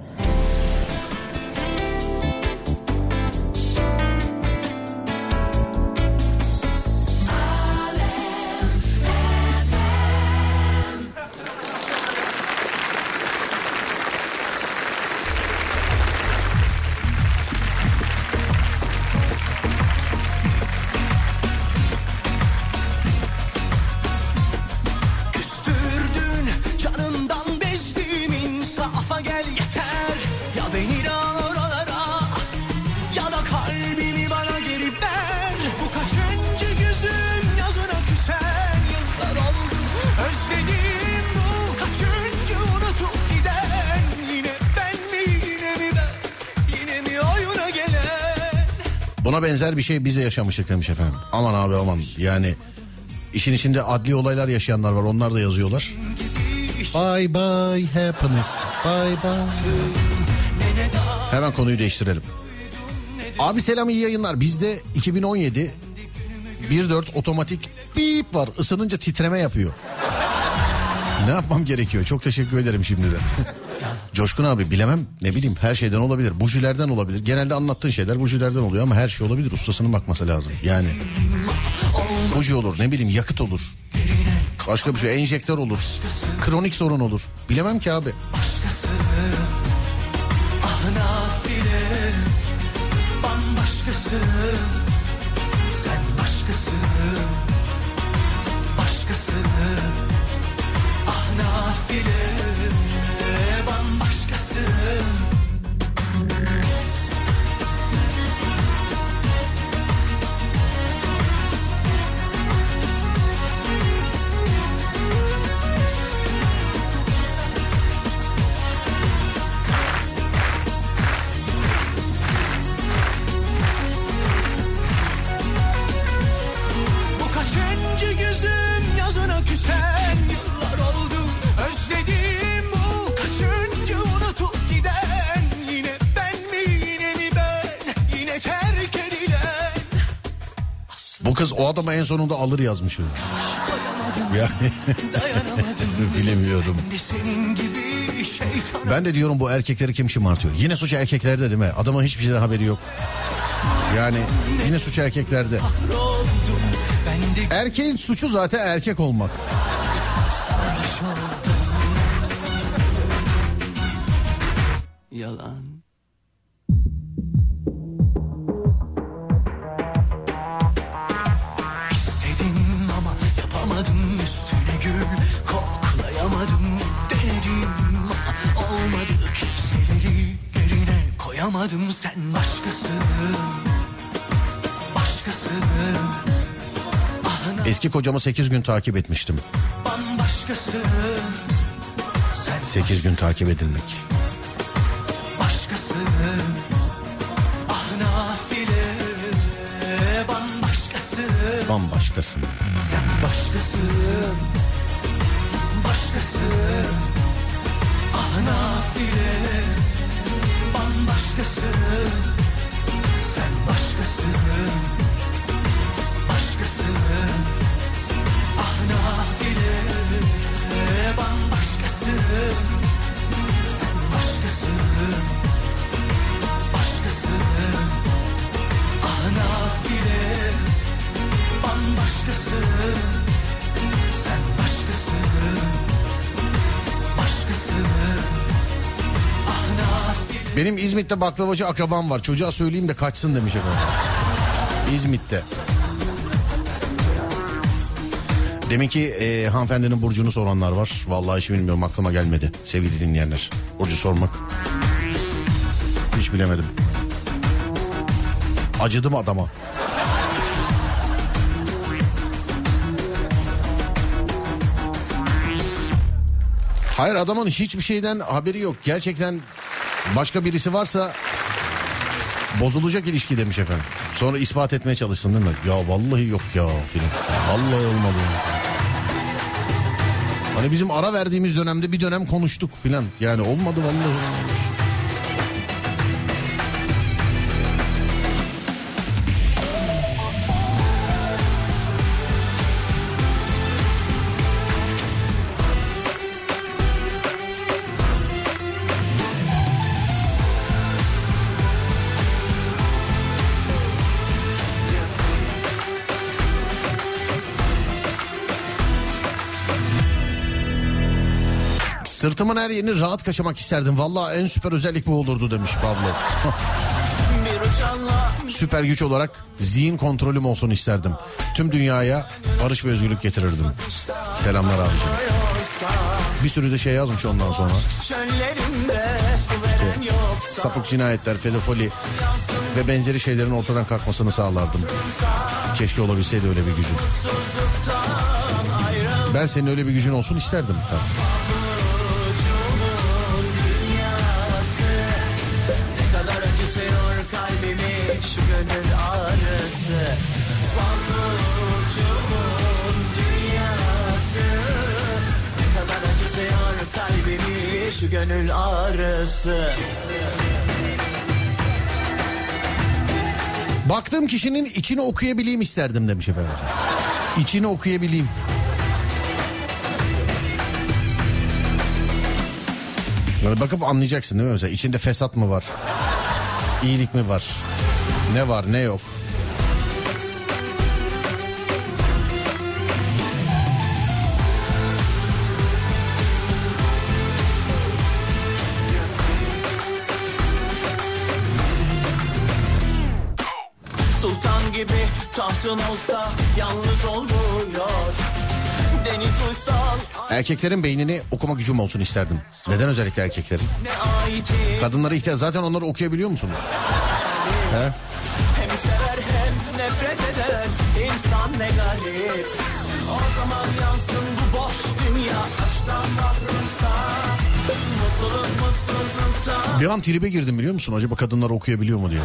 Benzer bir şey biz de yaşamıştık demiş efendim. Aman abi aman yani işin içinde adli olaylar yaşayanlar var onlar da yazıyorlar. Bye bye happiness bye bye. Hemen konuyu değiştirelim. Abi selam iyi yayınlar. Bizde 2017 1.4 otomatik bip var. Isınınca titreme yapıyor. Ne yapmam gerekiyor? Çok teşekkür ederim şimdiden. Coşkun abi bilemem ne bileyim her şeyden olabilir. Bujilerden olabilir. Genelde anlattığın şeyler bujilerden oluyor ama her şey olabilir. Ustasının bakması lazım. Yani buji olur ne bileyim yakıt olur. Başka bir şey enjektör olur. Kronik sorun olur. Bilemem ki abi. Başkası ah kız o adama en sonunda alır yazmış. Yani bilemiyorum. Ben de diyorum bu erkekleri kim şımartıyor? Yine suç erkeklerde değil mi? Adamın hiçbir şeyden haberi yok. Yani yine suç erkeklerde. Erkeğin suçu zaten erkek olmak. Yalan koyamadım sen başkasın. Başkasın. Eski kocamı 8 gün takip etmiştim. bambaşkasın. Sen 8 gün takip edilmek. başkasın. Ah nafile. Sen başkasın. Başkasın. Ah nafile Bambaşkasın Sen başkasın. Başkasın. Ah nafile Bambaşkasın. Sen başkasın. Başkasın. Ah nafile bambaşkasın. Sen başkasın. Başkasın. Ah Benim İzmit'te baklavacı akrabam var. Çocuğa söyleyeyim de kaçsın demiş efendim. İzmit'te. Deminki e, hanımefendinin burcunu soranlar var. Vallahi hiç bilmiyorum aklıma gelmedi sevgili dinleyenler. Burcu sormak. Hiç bilemedim. Acıdım adama. Hayır adamın hiçbir şeyden haberi yok. Gerçekten başka birisi varsa bozulacak ilişki demiş efendim. Sonra ispat etmeye çalışsın değil mi? Ya vallahi yok ya filan. Vallahi olmadı. Hani bizim ara verdiğimiz dönemde bir dönem konuştuk filan. Yani olmadı vallahi. olmadı. Sırtımın her yerini rahat kaşımak isterdim. Vallahi en süper özellik bu olurdu demiş Pablo. süper güç olarak zihin kontrolüm olsun isterdim. Tüm dünyaya barış ve özgürlük getirirdim. Selamlar abicim. Bir sürü de şey yazmış ondan sonra. Yok Sapık cinayetler, pedofili ve benzeri şeylerin ortadan kalkmasını sağlardım. Keşke olabilseydi öyle bir gücün. Ben senin öyle bir gücün olsun isterdim. Tabii. Şu gönül ağrısı Baktığım kişinin içini okuyabileyim isterdim demiş efendim. İçini okuyabileyim. Böyle bakıp anlayacaksın değil mi mesela? İçinde fesat mı var? İyilik mi var? Ne var ne yok? Tahtın olsa yalnız olmuyor Deniz uysal Erkeklerin beynini okuma gücüm olsun isterdim. Neden özellikle erkeklerin? Kadınlara ihtiyaç zaten onları okuyabiliyor musunuz? He? Hem sever hem nefret eder insan ne garip O zaman yansın bu boş dünya aşktan mahrumsa Mutluluk mutsuzluktan Bir an tribe girdim biliyor musun? Acaba kadınlar okuyabiliyor mu diye.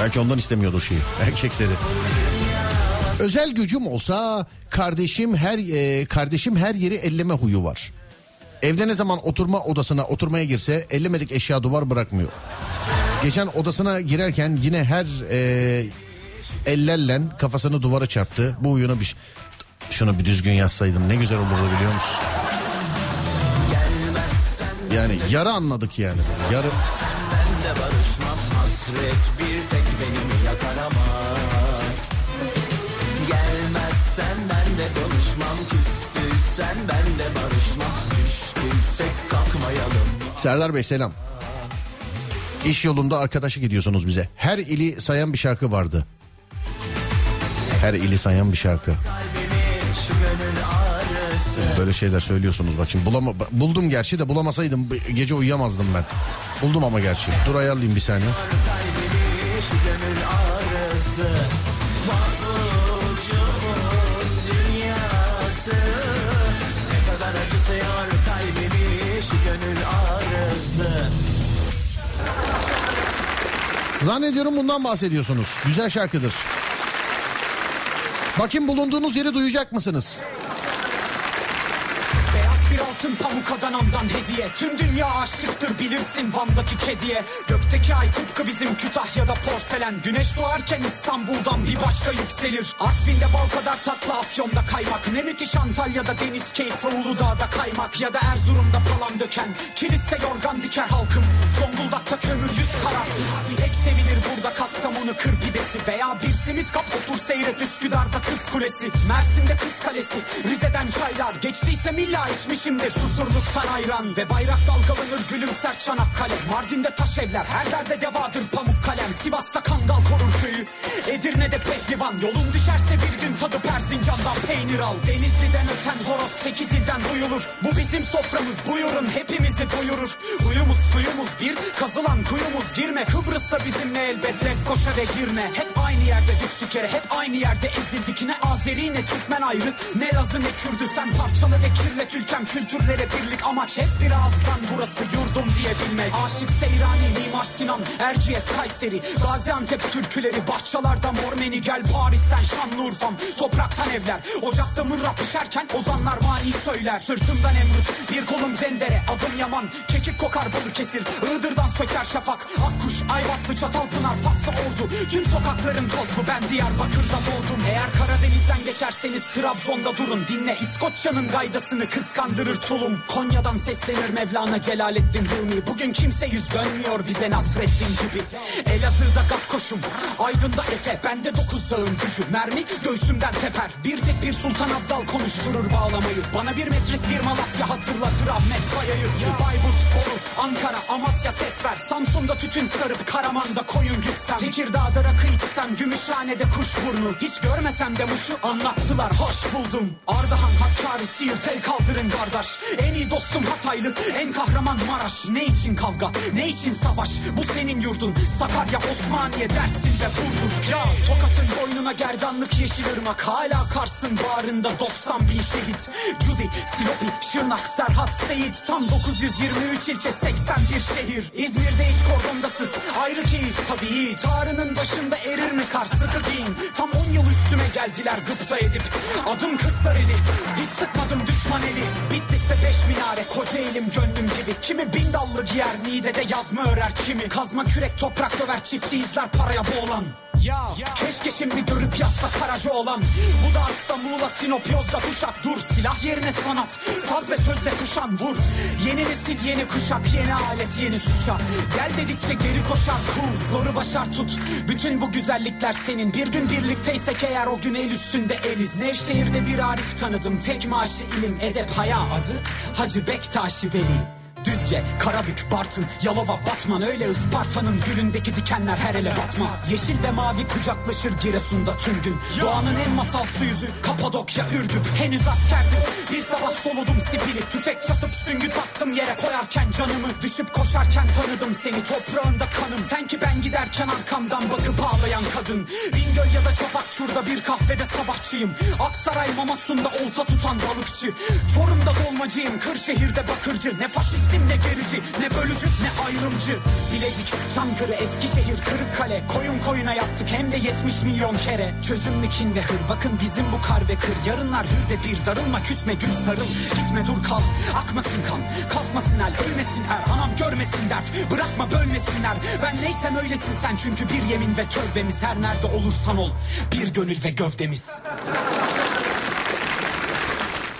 Belki ondan istemiyordur şeyi. Erkekleri. Özel gücüm olsa kardeşim her e, kardeşim her yeri elleme huyu var. Evde ne zaman oturma odasına oturmaya girse ellemedik eşya duvar bırakmıyor. Geçen odasına girerken yine her e, ellerle kafasını duvara çarptı. Bu oyuna bir şunu bir düzgün yazsaydım ne güzel olurdu biliyor musun? Yani yarı anladık yani. Yarı Ben de barışmam hasret bir tek benim yakar de konuşmam küstüysen ben de barışmam Düştüysek kalkmayalım Serdar Bey selam. İş yolunda arkadaşı gidiyorsunuz bize. Her ili sayan bir şarkı vardı. Her ili sayan bir şarkı. Böyle şeyler söylüyorsunuz bak şimdi bulama, buldum gerçi de bulamasaydım bu gece uyuyamazdım ben. Buldum ama gerçi. Dur ayarlayayım bir saniye. Zannediyorum bundan bahsediyorsunuz. Güzel şarkıdır. Bakın bulunduğunuz yeri duyacak mısınız? Pamuk Adana'mdan hediye. Tüm dünya aşıktır bilirsin Van'daki kediye. Gökteki ay tıpkı bizim Kütahya'da porselen. Güneş doğarken İstanbul'dan bir başka yükselir. Artvin'de bal kadar tatlı Afyon'da kaymak. Ne müthiş Antalya'da deniz keyfi Uludağ'da kaymak. Ya da Erzurum'da palan döken. Kilise yorgan diker halkım. Zonguldak'ta kömür yüz karartır Ek sevilir burada Kastamonu kır pidesi Veya bir simit kap otur seyret Üsküdar'da kız kulesi. Mersin'de kız kalesi. Rize'den çaylar. Geçtiyse milla içmişimdir Susurluktan ayran Ve bayrak dalgalanır gülümser Çanakkale. Mardin'de taş evler Her derde devadır pamuk kalem. Sivas'ta kangal korur köyü Edirne'de pehlivan Yolun düşerse bir gün tadı Persincan'dan peynir al Denizli'den öten horoz sekiz ilden duyulur. Bu bizim soframız buyurun hepimizi doyurur. Huyumuz suyumuz bir kazılan kuyumuz girme. Kıbrıs'ta bizimle elbet Lefkoşa ve girme. Hep aynı yerde düştük yere hep aynı yerde ezildik. Ne Azeri ne Türkmen ayrı ne Lazı ne Kürdü. Sen parçalı ve kirlet ülkem kültürlere birlik Amaç. Hep bir ağızdan burası yurdum diyebilmek. Aşık Seyrani Mimar Sinan Erciyes Kayseri Gaziantep türküleri Bahçalarda Mormeni gel Paris'ten Şanlıurfa'm. Topraktan evler. Ocakta mırrap pişerken ozanlar mani söyler. Sırtımdan emrut bir kolum zendere. Adım Yaman kekik kokar Balıkesir Iğdır'dan söker şafak. Akkuş Ayvaslı Çatalpınar Fatsa oldu. Tüm sokakların tozlu ben Diyarbakır'da doğdum. Eğer Karadeniz'den geçerseniz Trabzon'da durun. Dinle İskoçya'nın gaydasını kıskandırır tulum. Konya'dan seslenir Mevlana Celaleddin Rumi. Bugün kimse yüz dönmüyor bize Nasreddin gibi. Elazığ'da Gakkoş'um Aydın'da Efe Bende dokuz dağın gücü Mermi göğsümden teper. Bir tek bir Sultan Abdal konuşturur bağlamayı. Bana bir metris bir Malatya hatırlatır Ahmet Kaya'yı Bayburt, Bolu, Ankara, Amasya ses ver. Samsun'da tütün sarıp Karaman'da koyun gütsem Tekirdağ'da rakı içsem Gümüşhane'de kuş burnu. Hiç görmesem de muşu anlattılar. Hoş buldum. Ardahan, Hakkari, Siirt el kaldırın kardeş. En iyi dostum Hataylı en kahraman Maraş. Ne için kavga ne için savaş? Bu senin yurdun. Sakarya, Osmaniye, Dersin ve Burdur Ya Tokat'ın boynuna gerdanlık yeşil ırmak. Hala Kars'ın bağrında 90 bin şehit. Cudi, Silopi, Şırnak, Serhat, Seyit. Tam 923 ilçe 81 şehir. İzmir'de hiç kordondasız ayrı keyif tabii Tarının başında erir mi kar? Sıkı giyin Tam 10 yıl üstüme geldiler gıpta edip. Adım kırklar eli hiç sıkmadım düşman eli. Bitlis'te beş minare koca elim gönlüm gibi. Kimi bin dallı giyer Niğde'de yazma örer kimi. Kazma kürek toprak döver çiftçi izler paraya boğulan ya keşke şimdi görüp yazsa Karaca olan. Bu da Arsa Muğla Sinop Yozgat Uşak. Dur silah yerine sanat. Saz ve sözle kuşan vur. Yeni nesil yeni kuşak yeni alet yeni suça. Gel dedikçe geri koşar kul Zoru başar tut. Bütün bu güzellikler senin. Bir gün birlikteysek eğer o gün el üstünde eliz. Nevşehir'de bir Arif tanıdım. Tek maaşı ilim edep haya adı Hacı Bektaşi Veli Düzce, Karabük, Bartın, Yalova, Batman. Öyle Isparta'nın gülündeki dikenler her ele batmaz. Yeşil ve mavi kucaklaşır Giresun'da tüm gün. Doğanın en masalsı yüzü Kapadokya, Ürgüp. Henüz askerdim. Bir sabah soludum sipili. Tüfek çatıp süngü taktım yere koyarken canımı Düşüp koşarken tanıdım seni. Toprağında kanım. Sen ki ben giderken arkamdan bakıp ağlayan kadın. Bingöl ya da Çapakçur'da bir kahvede sabahçıyım. Aksaray Mamasun'da olta tutan balıkçı. Çorum'da dolmacıyım Kırşehir'de bakırcı. Ne faşistim ne gerici Ne bölücü ne ayrımcı. Bilecik, Çankırı, Eskişehir, Kırıkkale. Koyun koyuna yaptık hem de 70 milyon kere. Çözümlükinde hır bakın bizim bu kar ve kır. Yarınlar hür ve bir darılma küsme gül sarıl. Gitme dur kal akmasın kan. Kalkmasın el ölmesin er Anam görmesin dert. Bırakma bölmesinler. Ben neysem öylesin sen çünkü bir yemin ve tövbemiz Her nerede olursan ol bir gönül ve gövdemiz.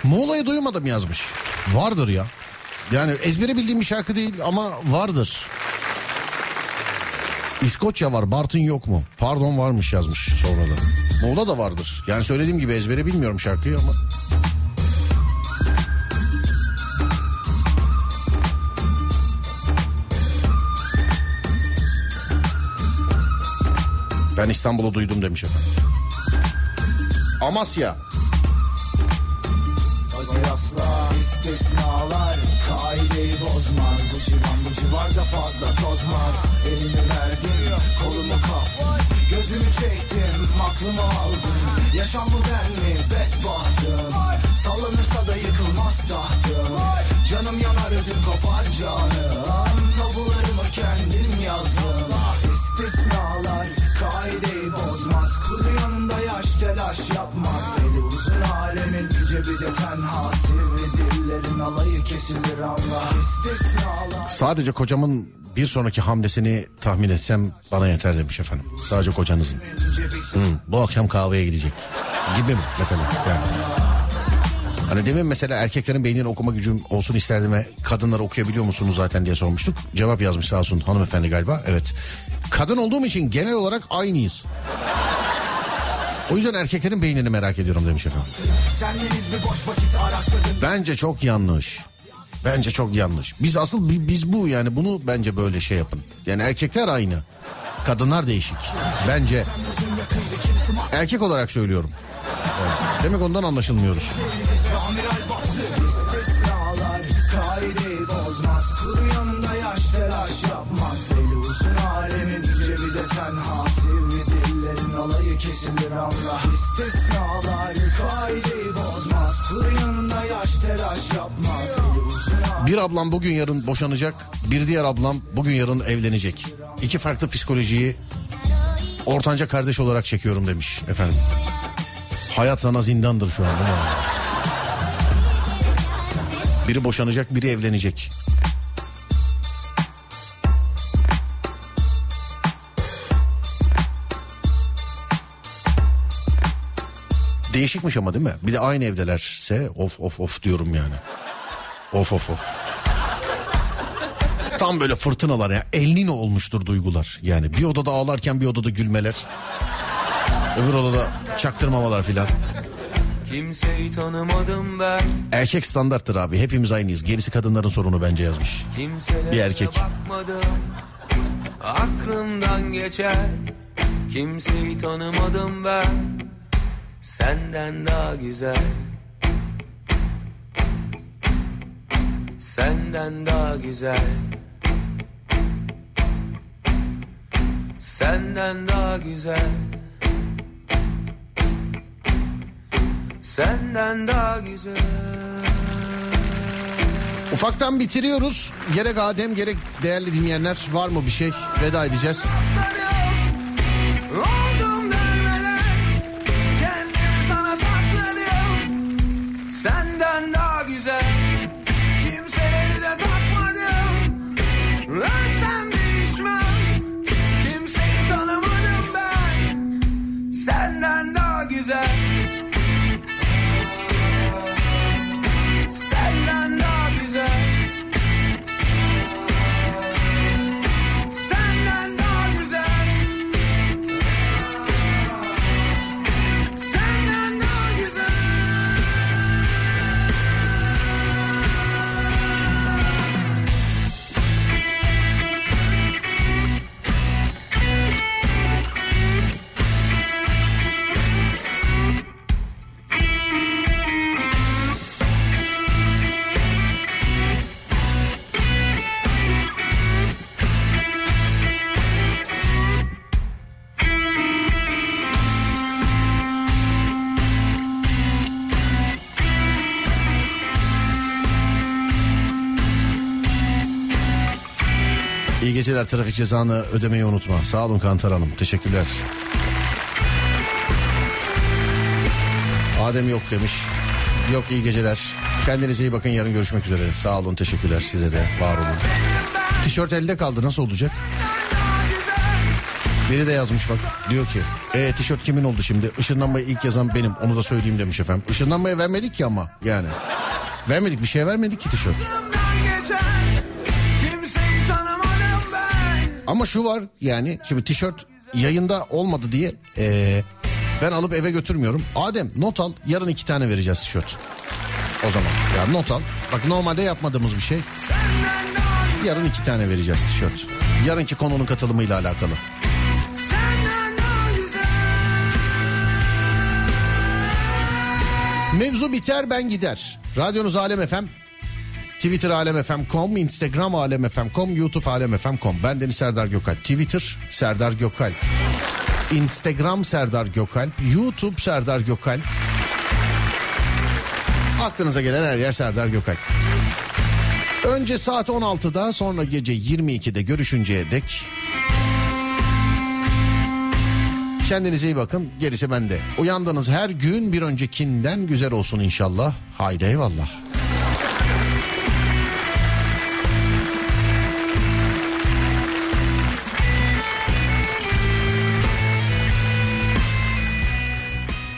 Muğla'yı duymadım yazmış. Vardır ya. Yani ezbere bildiğim bir şarkı değil ama vardır. İskoçya var Bartın yok mu? Pardon varmış yazmış sonra da. Muğla da vardır. Yani söylediğim gibi ezbere bilmiyorum şarkıyı ama. Ben İstanbul'u duydum demiş efendim. Amasya. İstisnalar. Kaideyi bozmaz. Bu civan bu civarda fazla tozmaz. Elimi verdim kolumu kaptım. Gözümü çektim aklımı aldım. Yaşam bu ben mi bedbahtım. Sallanırsa da yıkılmaz tahtım. Canım yanar ödüm kopar canım. Tabularımı kendim yazdım. İstisnalar kaideyi bozmaz. Kuru yanında yaş telaş yapmaz. Eli uzun alemin cebi de tenha Sivri dillerin alayı kesilir Allah İstisnalar Sadece kocamın bir sonraki hamlesini tahmin etsem bana yeter demiş efendim. Sadece kocanızın. Hı, bu akşam kahveye gidecek. Gibi mi mesela? Yani. Hani demin mesela erkeklerin beynini okuma gücüm olsun isterdim ve kadınları okuyabiliyor musunuz zaten diye sormuştuk. Cevap yazmış sağ olsun hanımefendi galiba. Evet. Kadın olduğum için genel olarak aynıyız. O yüzden erkeklerin beynini merak ediyorum demiş efendim. Bence çok yanlış. Bence çok yanlış. Biz asıl bi- biz bu yani bunu bence böyle şey yapın. Yani erkekler aynı. Kadınlar değişik. Bence. Erkek olarak söylüyorum. Evet. Demek ondan anlaşılmıyoruz. Kesilir Allah İstisnalar kaideyi bozmaz Kuru yanında yaş telaş yapmaz Bir ablam bugün yarın boşanacak. Bir diğer ablam bugün yarın evlenecek. İki farklı psikolojiyi ortanca kardeş olarak çekiyorum demiş efendim. Hayat sana zindandır şu an değil mi? Biri boşanacak biri evlenecek. Değişikmiş ama değil mi? Bir de aynı evdelerse of of of diyorum yani. Of of of. Tam böyle fırtınalar ya. Elnino olmuştur duygular. Yani bir odada ağlarken bir odada gülmeler. Öbür odada çaktırmamalar filan. Kimseyi tanımadım ben Erkek standarttır abi. Hepimiz aynıyız. Gerisi kadınların sorunu bence yazmış. Kimselere Bir erkek. bakmadım Aklımdan geçer Kimseyi tanımadım ben Senden daha güzel Senden daha güzel Senden daha güzel Senden daha güzel Ufaktan bitiriyoruz. Gerek Adem gerek değerli dinleyenler var mı bir şey? Veda edeceğiz. Geceler trafik cezanı ödemeyi unutma. Sağ olun Kantar Hanım. Teşekkürler. Adem yok demiş. Yok iyi geceler. Kendinize iyi bakın yarın görüşmek üzere. Sağ olun teşekkürler size de var olun. Tişört elde kaldı nasıl olacak? Biri de yazmış bak diyor ki e, tişört kimin oldu şimdi? Işınlanmayı ilk yazan benim onu da söyleyeyim demiş efendim. Işınlanmayı vermedik ki ama yani. Vermedik bir şey vermedik ki tişört. Ama şu var yani şimdi tişört yayında olmadı diye e, ben alıp eve götürmüyorum. Adem not al yarın iki tane vereceğiz tişört. O zaman ya not al. Bak normalde yapmadığımız bir şey. Yarın iki tane vereceğiz tişört. Yarınki konunun katılımıyla alakalı. Mevzu biter ben gider. Radyonuz Alem FM. Twitter alemfm.com, Instagram alemfm.com, YouTube alemfm.com. Ben Deniz Serdar Gökalp. Twitter Serdar Gökalp. Instagram Serdar Gökalp. YouTube Serdar Gökalp. Aklınıza gelen her yer Serdar Gökalp. Önce saat 16'da sonra gece 22'de görüşünceye dek Kendinize iyi bakın. Gerisi bende. Uyandığınız her gün bir öncekinden güzel olsun inşallah. Haydi eyvallah.